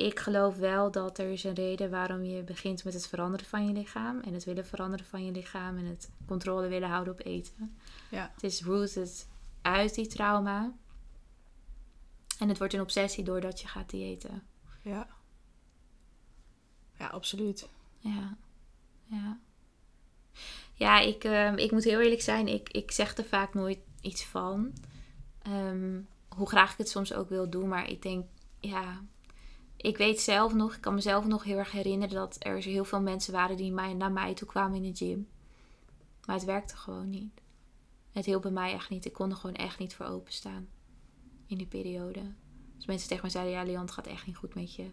Ik geloof wel dat er is een reden waarom je begint met het veranderen van je lichaam. En het willen veranderen van je lichaam. En het controle willen houden op eten. Ja. Het is rooted uit die trauma. En het wordt een obsessie doordat je gaat diëten. Ja. Ja, absoluut. Ja, ja. Ja, ik, ehm, ik moet heel eerlijk zijn, ik, ik zeg er vaak nooit iets van. Ehm, hoe graag ik het soms ook wil doen, maar ik denk, ja, ik weet zelf nog, ik kan mezelf nog heel erg herinneren dat er heel veel mensen waren die mij, naar mij toe kwamen in de gym. Maar het werkte gewoon niet. Het hielp bij mij echt niet. Ik kon er gewoon echt niet voor openstaan in die periode. Dus mensen tegen mij zeiden, ja, Leon, het gaat echt niet goed met je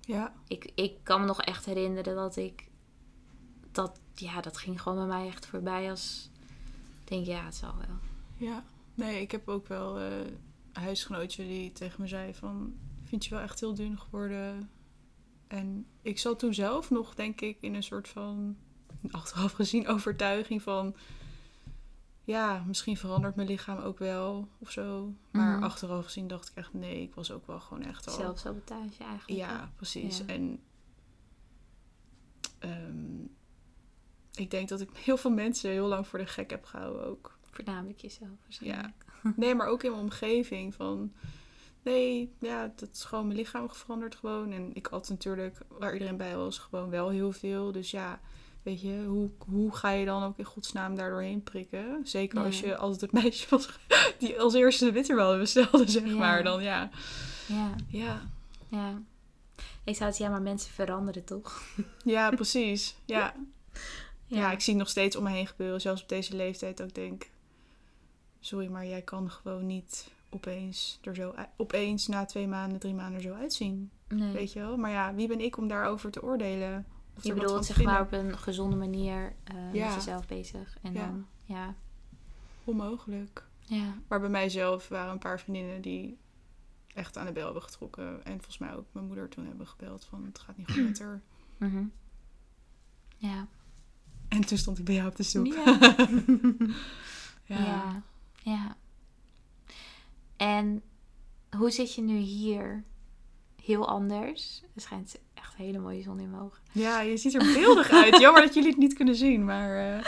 Ja. ik, ik kan me nog echt herinneren dat ik dat ja dat ging gewoon bij mij echt voorbij als ik denk ja het zal wel Ja. Nee, ik heb ook wel eh, huisgenootje die tegen me zei van... Vind je wel echt heel dun geworden? En ik zat toen zelf nog, denk ik, in een soort van... Achteraf gezien overtuiging van... Ja, misschien verandert mijn lichaam ook wel of zo. Maar Mhm. achteraf gezien dacht ik echt... Nee, ik was ook wel gewoon echt al... zelfsabotage eigenlijk hè? Ja, precies. Ja. En ehm, ik denk dat ik heel veel mensen heel lang voor de gek heb gehouden ook. voornamelijk jezelf waarschijnlijk Nee, maar ook in mijn omgeving van... Nee, ja, dat is gewoon mijn lichaam verandert gewoon. En ik had natuurlijk, waar iedereen bij was, gewoon wel heel veel. Dus ja, weet je, hoe, hoe ga je dan ook in godsnaam daar doorheen prikken? Zeker Ja. als je altijd het meisje was die als eerste de bitterbal bestelde, zeg Ja. maar. Dan ja, ja ja, ja ik zou het ja maar mensen veranderen toch ja, precies. Ja. Ja, ik zie het nog steeds om me heen gebeuren. Zelfs op deze leeftijd ik denk... Sorry, maar jij kan gewoon niet opeens er zo... Opeens na twee maanden, drie maanden er zo uitzien. nee. Weet je wel? Maar ja, wie ben ik om daarover te oordelen? Of je bedoelt zeg maar op een gezonde manier eh, Ja. met jezelf bezig en Ja. dan ja Onmogelijk. ja Maar bij mijzelf waren een paar vriendinnen die echt aan de bel hebben getrokken. En volgens mij ook mijn moeder toen hebben gebeld van... Het gaat niet goed met haar. Mhm. ja En toen stond ik bij jou op de stoep. Ja. ja. Ja. ja. En hoe zit je nu hier? Heel anders. Er schijnt echt hele mooie zon in mijn ogen. Ja, je ziet er beeldig uit. Jammer dat jullie het niet kunnen zien, maar... eh,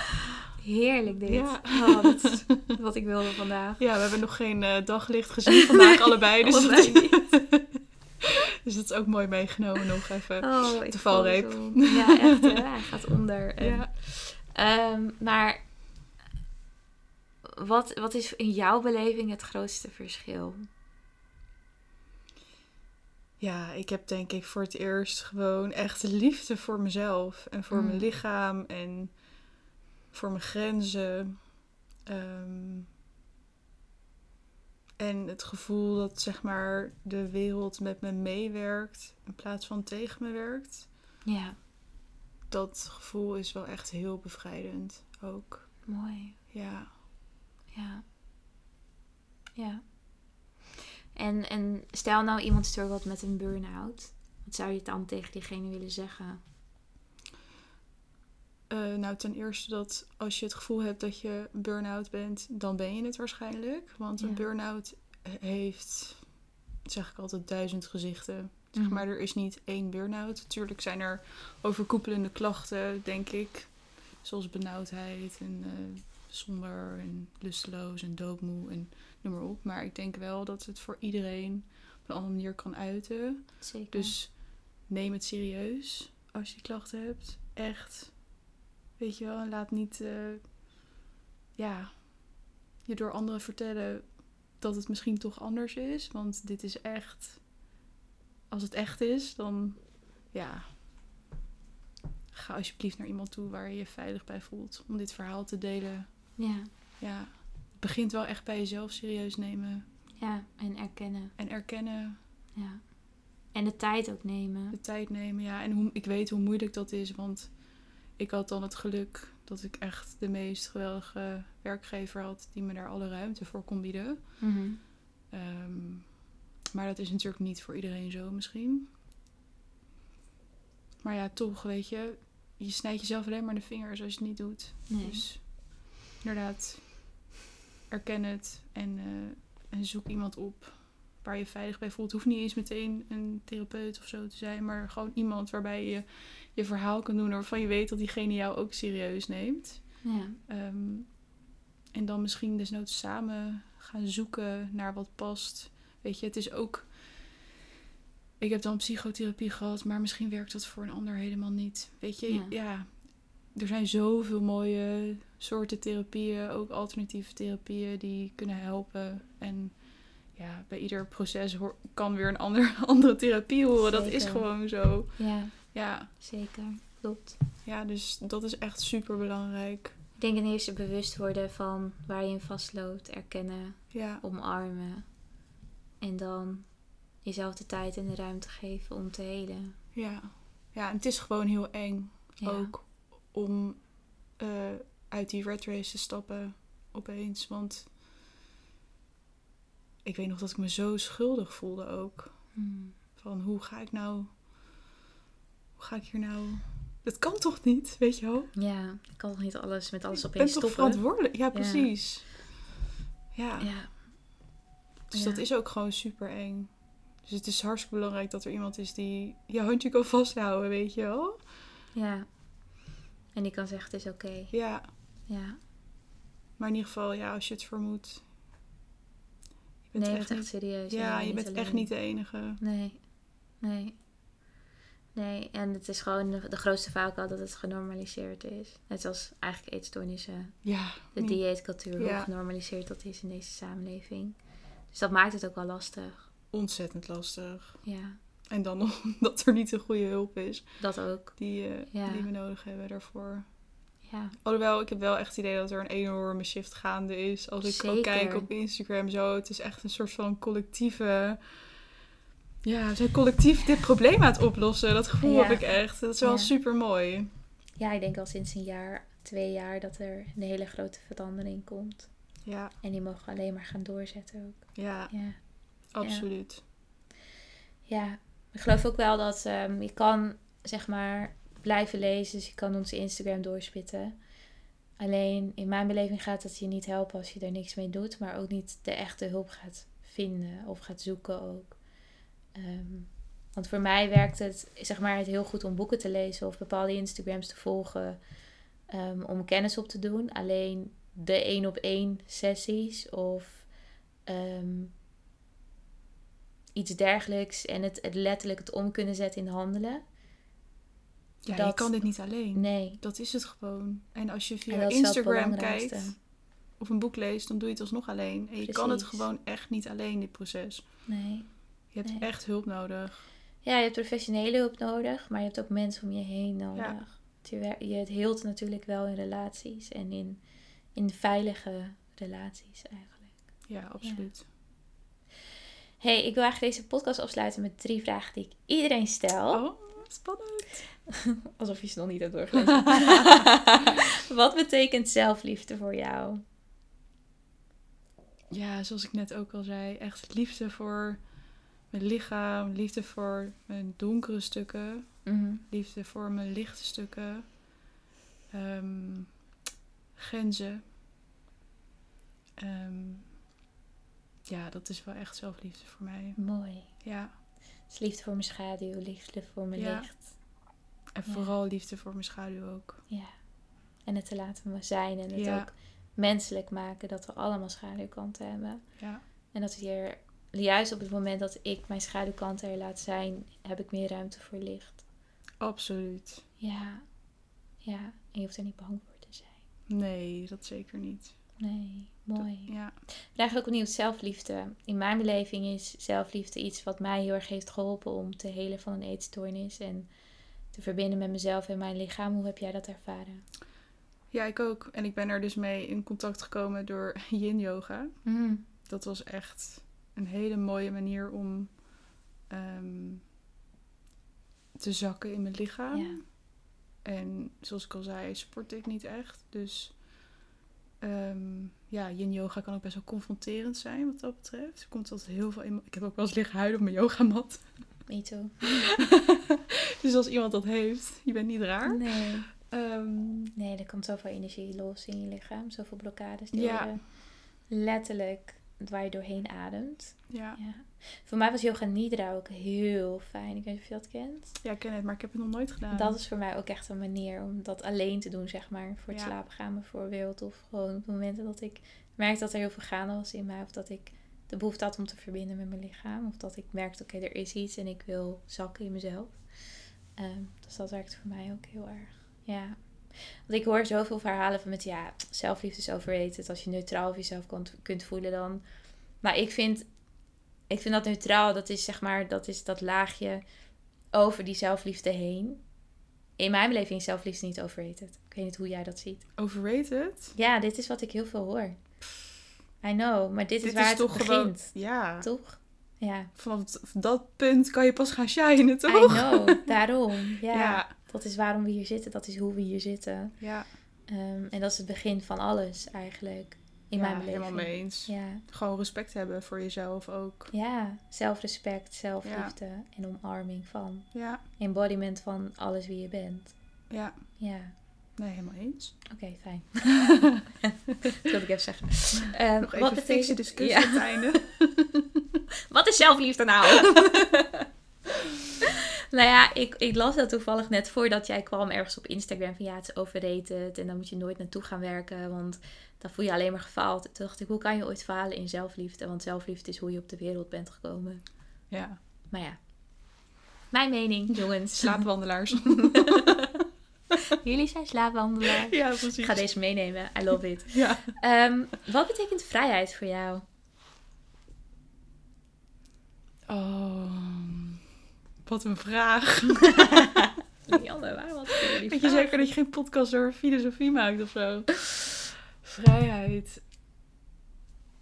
Heerlijk dit. Ja. Oh, dat is wat ik wilde vandaag. Ja, we hebben nog geen eh, daglicht gezien vandaag allebei. Dus, allebei dat, dus dat is ook mooi meegenomen nog even. Oh, de valreep. Ja, echt. hè. Hij gaat onder. En, Ja. Ehm, maar wat, wat is in jouw beleving het grootste verschil? ja, ik heb denk ik voor het eerst gewoon echt liefde voor mezelf. En voor Mm. mijn lichaam en voor mijn grenzen. Ehm, En het gevoel dat zeg maar de wereld met me meewerkt in plaats van tegen me werkt. Ja, Dat gevoel is wel echt heel bevrijdend ook. mooi. Ja. Ja. Ja. En, en stel nou iemand struggelt met een burn-out. Wat zou je dan tegen diegene willen zeggen? Eh, nou, ten eerste dat als je het gevoel hebt dat je burn-out bent, dan ben je het waarschijnlijk. Want Ja. een burn-out heeft, zeg ik altijd, duizend gezichten. Zeg Mhm. maar, er is niet één burn-out. Natuurlijk zijn er overkoepelende klachten, denk ik. Zoals benauwdheid en eh somber en lusteloos en doodmoe en noem maar op. Maar ik denk wel dat het voor iedereen op een andere manier kan uiten. Zeker. Dus neem het serieus als je klachten hebt. Echt. Weet je wel, en laat niet eh, ja, je door anderen vertellen dat het misschien toch anders is. Want dit is echt. Als het echt is, dan ja. Ga alsjeblieft naar iemand toe waar je je veilig bij voelt. Om dit verhaal te delen. Ja. Ja, het begint wel echt bij jezelf serieus nemen. ja, en erkennen. En erkennen. Ja. En de tijd ook nemen. de tijd nemen. Ja, en hoe, ik weet hoe moeilijk dat is, want ik had dan het geluk dat ik echt de meest geweldige werkgever had die me daar alle ruimte voor kon bieden. Mhm. Ehm, maar dat is natuurlijk niet voor iedereen zo misschien. Maar ja, toch, weet je, je snijdt jezelf alleen maar de vingers als je het niet doet. Nee. Dus inderdaad, erken het en, eh, en zoek iemand op waar je veilig bij voelt. Het hoeft niet eens meteen een therapeut of zo te zijn, maar gewoon iemand waarbij je je verhaal kan doen waarvan je weet dat diegene jou ook serieus neemt. Ja. Ehm, en dan misschien desnoods samen gaan zoeken naar wat past. Weet je, het is ook. Ik heb dan psychotherapie gehad, maar misschien werkt dat voor een ander helemaal niet. Weet je, Ja. ja. er zijn zoveel mooie soorten therapieën, ook alternatieve therapieën die kunnen helpen. En ja, bij ieder proces kan weer een ander, andere therapie horen. Dat is gewoon zo. ja, Ja, zeker. Klopt. ja, dus dat is echt super belangrijk. Ik denk ten eerste bewust worden van waar je in vastloopt. Erkennen. Ja, Omarmen. En dan jezelf de tijd en de ruimte geven om te helen. Ja. ja, en het is gewoon heel eng Ja. ook om eh, uit die red race te stappen opeens. Want ik weet nog dat ik me zo schuldig voelde ook. Hmm. Van hoe ga ik nou, hoe ga ik hier nou... Dat kan toch niet, weet je wel? Ja, ik kan toch niet alles met alles Ik ben opeens toch stoppen. verantwoordelijk? Ja, precies. Ja, Ja, dus Ja. dat is ook gewoon super eng. Dus het is hartstikke belangrijk dat er iemand is die je handje kan vasthouden, weet je wel? ja. En die kan zeggen, het is oké. Ja, Ja. Maar in ieder geval, ja, als je het vermoedt. Je Neem het echt niet- serieus. Ja, je bent echt niet de enige. Nee. Nee. Nee, en het is gewoon de, de grootste valkuil dat het genormaliseerd is. Net zoals eigenlijk eetstoornissen. Ja, De dieetcultuur, hoe Ja. genormaliseerd dat is in deze samenleving. Dus dat maakt het ook wel lastig. ontzettend lastig. Ja, En dan nog dat er niet een goede hulp is dat ook. die, eh, Ja. die we nodig hebben daarvoor. Ja, Alhoewel, ik heb wel echt het idee dat er een enorme shift gaande is. Als ik ook kijk op Instagram zo. Het is echt een soort van collectieve... Ja, we zijn collectief dit probleem aan het oplossen. Dat gevoel Ja. heb ik echt. Dat is wel Ja. super mooi. ja, ik denk al sinds een jaar, twee jaar, dat er een hele grote verandering komt. Ja, En die mogen we alleen maar gaan doorzetten ook. ja, Ja. absoluut. Ja, ik geloof ook wel dat ehm, je kan, zeg maar, blijven lezen. Dus je kan onze Instagram doorspitten. Alleen in mijn beleving gaat het je niet helpen als je er niks mee doet. Maar ook niet de echte hulp gaat vinden of gaat zoeken ook. Ehm, want voor mij werkt het, zeg maar, het heel goed om boeken te lezen of bepaalde Instagrams te volgen. ehm, om kennis op te doen. Alleen de één op één sessies of ehm, iets dergelijks en het, het letterlijk het om kunnen zetten in handelen. Ja, je kan dit niet alleen. Nee. Dat is het gewoon. En als je via Instagram kijkt of een boek leest, dan doe je het alsnog alleen. En je kan het gewoon echt niet alleen, dit proces. Nee. Je hebt Nee. echt hulp nodig. Ja, je hebt professionele hulp nodig, maar je hebt ook mensen om je heen nodig. Ja. Je het heelt natuurlijk wel in relaties en in, in veilige relaties eigenlijk. Ja, absoluut. hey, ik wil eigenlijk deze podcast afsluiten met drie vragen die ik iedereen stel. Oh, spannend. Alsof je ze nog niet hebt doorgelezen. Wat betekent zelfliefde voor jou? Ja, zoals ik net ook al zei, echt liefde voor mijn lichaam, liefde voor mijn donkere stukken, Mhm. liefde voor mijn lichte stukken, ehm, grenzen. Ehm, ja, dat is wel echt zelfliefde voor mij. Mooi. Ja, Dus liefde voor mijn schaduw, liefde voor mijn Ja. licht. en vooral liefde voor mijn schaduw ook. Ja. En het te laten zijn en het ook menselijk maken dat we allemaal schaduwkanten hebben. Ja, En dat we hier, juist op het moment dat ik mijn schaduwkanten er laat zijn, heb ik meer ruimte voor licht. absoluut. Ja. Ja. En je hoeft er niet bang voor te zijn. Nee, dat zeker niet. Nee, mooi. Ja, Eigenlijk opnieuw zelfliefde. In mijn beleving is zelfliefde iets wat mij heel erg heeft geholpen om te helen van een eetstoornis en te verbinden met mezelf en mijn lichaam. Hoe heb jij dat ervaren? ja, ik ook. En ik ben er dus mee in contact gekomen door yin yoga. dat was echt een hele mooie manier om ehm, te zakken in mijn lichaam. Ja. En zoals ik al zei, sportte ik niet echt. Dus ehm, ja, yin yoga kan ook best wel confronterend zijn wat dat betreft. Er komt altijd heel veel in. Ik heb ook wel eens liggen huilen op mijn yogamat. Me too. Dus als iemand dat heeft, je bent niet raar. Nee. Ehm, Nee, er komt zoveel energie los in je lichaam. Zoveel blokkades die Ja. worden letterlijk waar je doorheen ademt. ja. Ja. Voor mij was yoga nidra ook heel fijn. Ik weet niet of je dat kent. ja, ik ken het, maar ik heb het nog nooit gedaan. Dat is voor mij ook echt een manier om dat alleen te doen, zeg maar. Voor het Ja. slapen gaan bijvoorbeeld. Of gewoon op momenten dat ik merkte dat er heel veel gaande was in mij. Of dat ik de behoefte had om te verbinden met mijn lichaam. Of dat ik merkte, oké, er is iets en ik wil zakken in mezelf. Ehm, dus dat werkt voor mij ook heel erg. Ja. Want ik hoor zoveel verhalen van met, ja, zelfliefde is overrated. Als je neutraal over jezelf kunt, kunt voelen dan... Maar ik vind, ik vind dat neutraal, dat is zeg maar, dat is dat laagje over die zelfliefde heen. In mijn beleving is zelfliefde niet overrated. Ik weet niet hoe jij dat ziet. Overrated? Ja, dit is wat ik heel veel hoor. I know, maar dit, is waar is het toch begint. gewoon... Ja. Toch? Ja, Vanaf dat punt kan je pas gaan shinen, I toch? know. Daarom. Ja, Ja. Dat is waarom we hier zitten. Dat is hoe we hier zitten. Ja, Ehm, en dat is het begin van alles eigenlijk. In ja mijn beleving. helemaal mee eens. Ja. Gewoon respect hebben voor jezelf ook. ja, zelfrespect, zelfliefde en omarming van. Ja, Embodiment van alles wie je bent. ja. Ja, Nee, helemaal eens. oké, fijn. dat wilde ik even zeggen. Ehm, Nog wat even betekent- fikse discussie Ja. op het einde. Wat is zelfliefde nou? nou ja, ik, ik las dat toevallig net voordat jij kwam ergens op Instagram van ja, het is overrated en dan moet je nooit naartoe gaan werken, want dan voel je alleen maar gefaald. Toen dacht ik, hoe kan je ooit falen in zelfliefde? Want zelfliefde is hoe je op de wereld bent gekomen. Ja, Maar ja, mijn mening, jongens. slaapwandelaars. Jullie zijn slaapwandelaars. ja, precies. Ik ga deze meenemen. I love it. Ja. Ehm, wat betekent vrijheid voor jou? Oh, wat een vraag. Waarom had ik jullie Weet je zeker dat je geen podcast over filosofie maakt of zo? Vrijheid.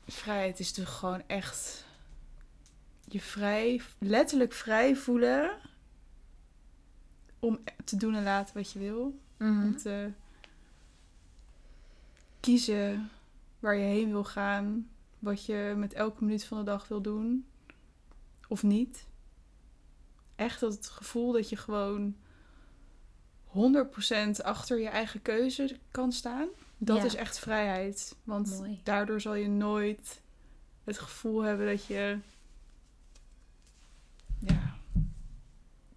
Vrijheid is toch gewoon echt je vrij, letterlijk vrij voelen om te doen en laten wat je wil. Mhm. Om te kiezen waar je heen wil gaan, wat je met elke minuut van de dag wil doen of niet. Echt dat het gevoel dat je gewoon 100% achter je eigen keuze kan staan. Dat Ja. is echt vrijheid. Want Mooi. daardoor zal je nooit het gevoel hebben dat je ja,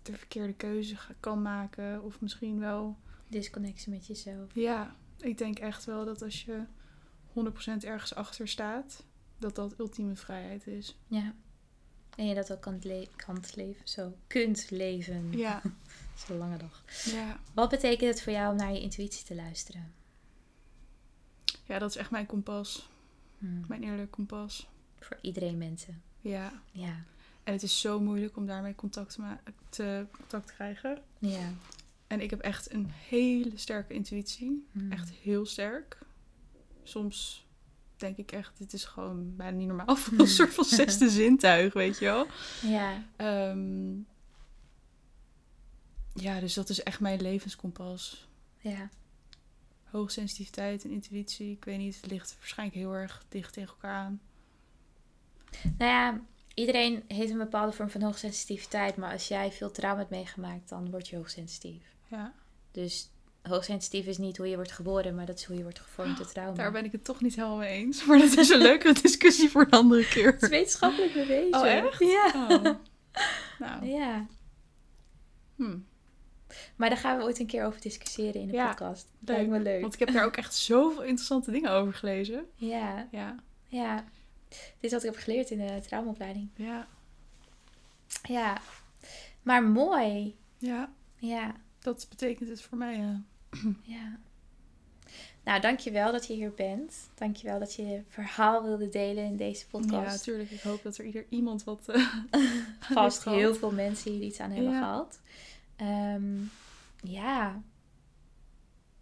de verkeerde keuze kan maken. Of misschien wel. Disconnectie met jezelf. Ja, ik denk echt wel dat als je 100% ergens achter staat, dat dat ultieme vrijheid is. Ja. En je dat ook kan, le kan leven, zo kunt leven. Ja, Dat is een lange dag. ja. Wat betekent het voor jou om naar je intuïtie te luisteren? ja, dat is echt mijn kompas. Hmm. Mijn eerlijke kompas. Voor iedereen mensen. Ja. Ja. En het is zo moeilijk om daarmee contact te, te, contact te krijgen. Ja. En ik heb echt een hele sterke intuïtie. Hmm. Echt heel sterk. Soms denk ik echt, dit is gewoon bijna niet normaal. Voor een soort van zesde zintuig, weet je wel. Ja. Ehm, ja, dus dat is echt mijn levenskompas. Ja. Hoogsensitiviteit en intuïtie, ik weet niet, het ligt waarschijnlijk heel erg dicht tegen elkaar aan. Nou ja, iedereen heeft een bepaalde vorm van hoogsensitiviteit. Maar als jij veel trauma hebt meegemaakt, dan word je hoogsensitief. Ja, Dus hoogsensitief is niet hoe je wordt geboren, maar dat is hoe je wordt gevormd door trauma. daar ben ik het toch niet helemaal mee eens. Maar dat is een leukere discussie voor een andere keer. Het is wetenschappelijk bewezen. Oh, echt? Ja. Oh. Nou, ja. hm, Maar daar gaan we ooit een keer over discussiëren in de Ja, podcast. leuk. Lijkt me leuk. Want ik heb daar ook echt zoveel interessante dingen over gelezen. Ja, Ja, ja. Dit is wat ik heb geleerd in de traumaopleiding. ja, Ja. Maar mooi. ja. Ja, Dat betekent het voor mij, ja. ja. Nou, dankjewel dat je hier bent. Dankjewel dat je je verhaal wilde delen in deze Ja, podcast. natuurlijk. Ik hoop dat er ieder iemand wat uh, Vast gehad. heel veel mensen hier iets aan hebben Ja. gehad. Ehm, ja.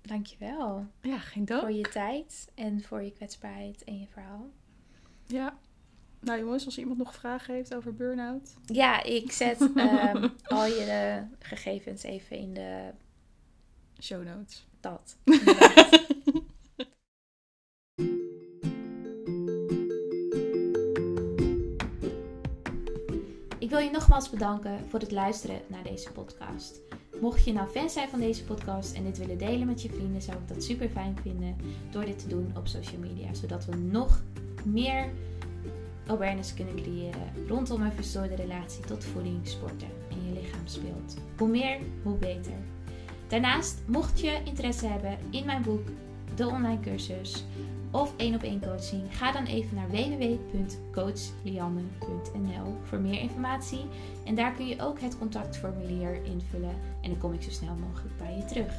Dankjewel Ja, geen dank. voor je tijd en voor je kwetsbaarheid en je verhaal. Ja. Nou jongens, als iemand nog vragen heeft over burn-out. Ja, ik zet ehm, al je gegevens even in de Show notes. dat. Ik wil je nogmaals bedanken voor het luisteren naar deze podcast. Mocht je nou fan zijn van deze podcast en dit willen delen met je vrienden, zou ik dat super fijn vinden door dit te doen op social media, zodat we nog meer awareness kunnen creëren rondom een verstoorde relatie tot voeding, sporten en je lichaamsbeeld. Hoe meer, hoe beter. Daarnaast, mocht je interesse hebben in mijn boek, de online cursus of één op één coaching, ga dan even naar www.coachlianne.nl voor meer informatie. En daar kun je ook het contactformulier invullen en dan kom ik zo snel mogelijk bij je terug.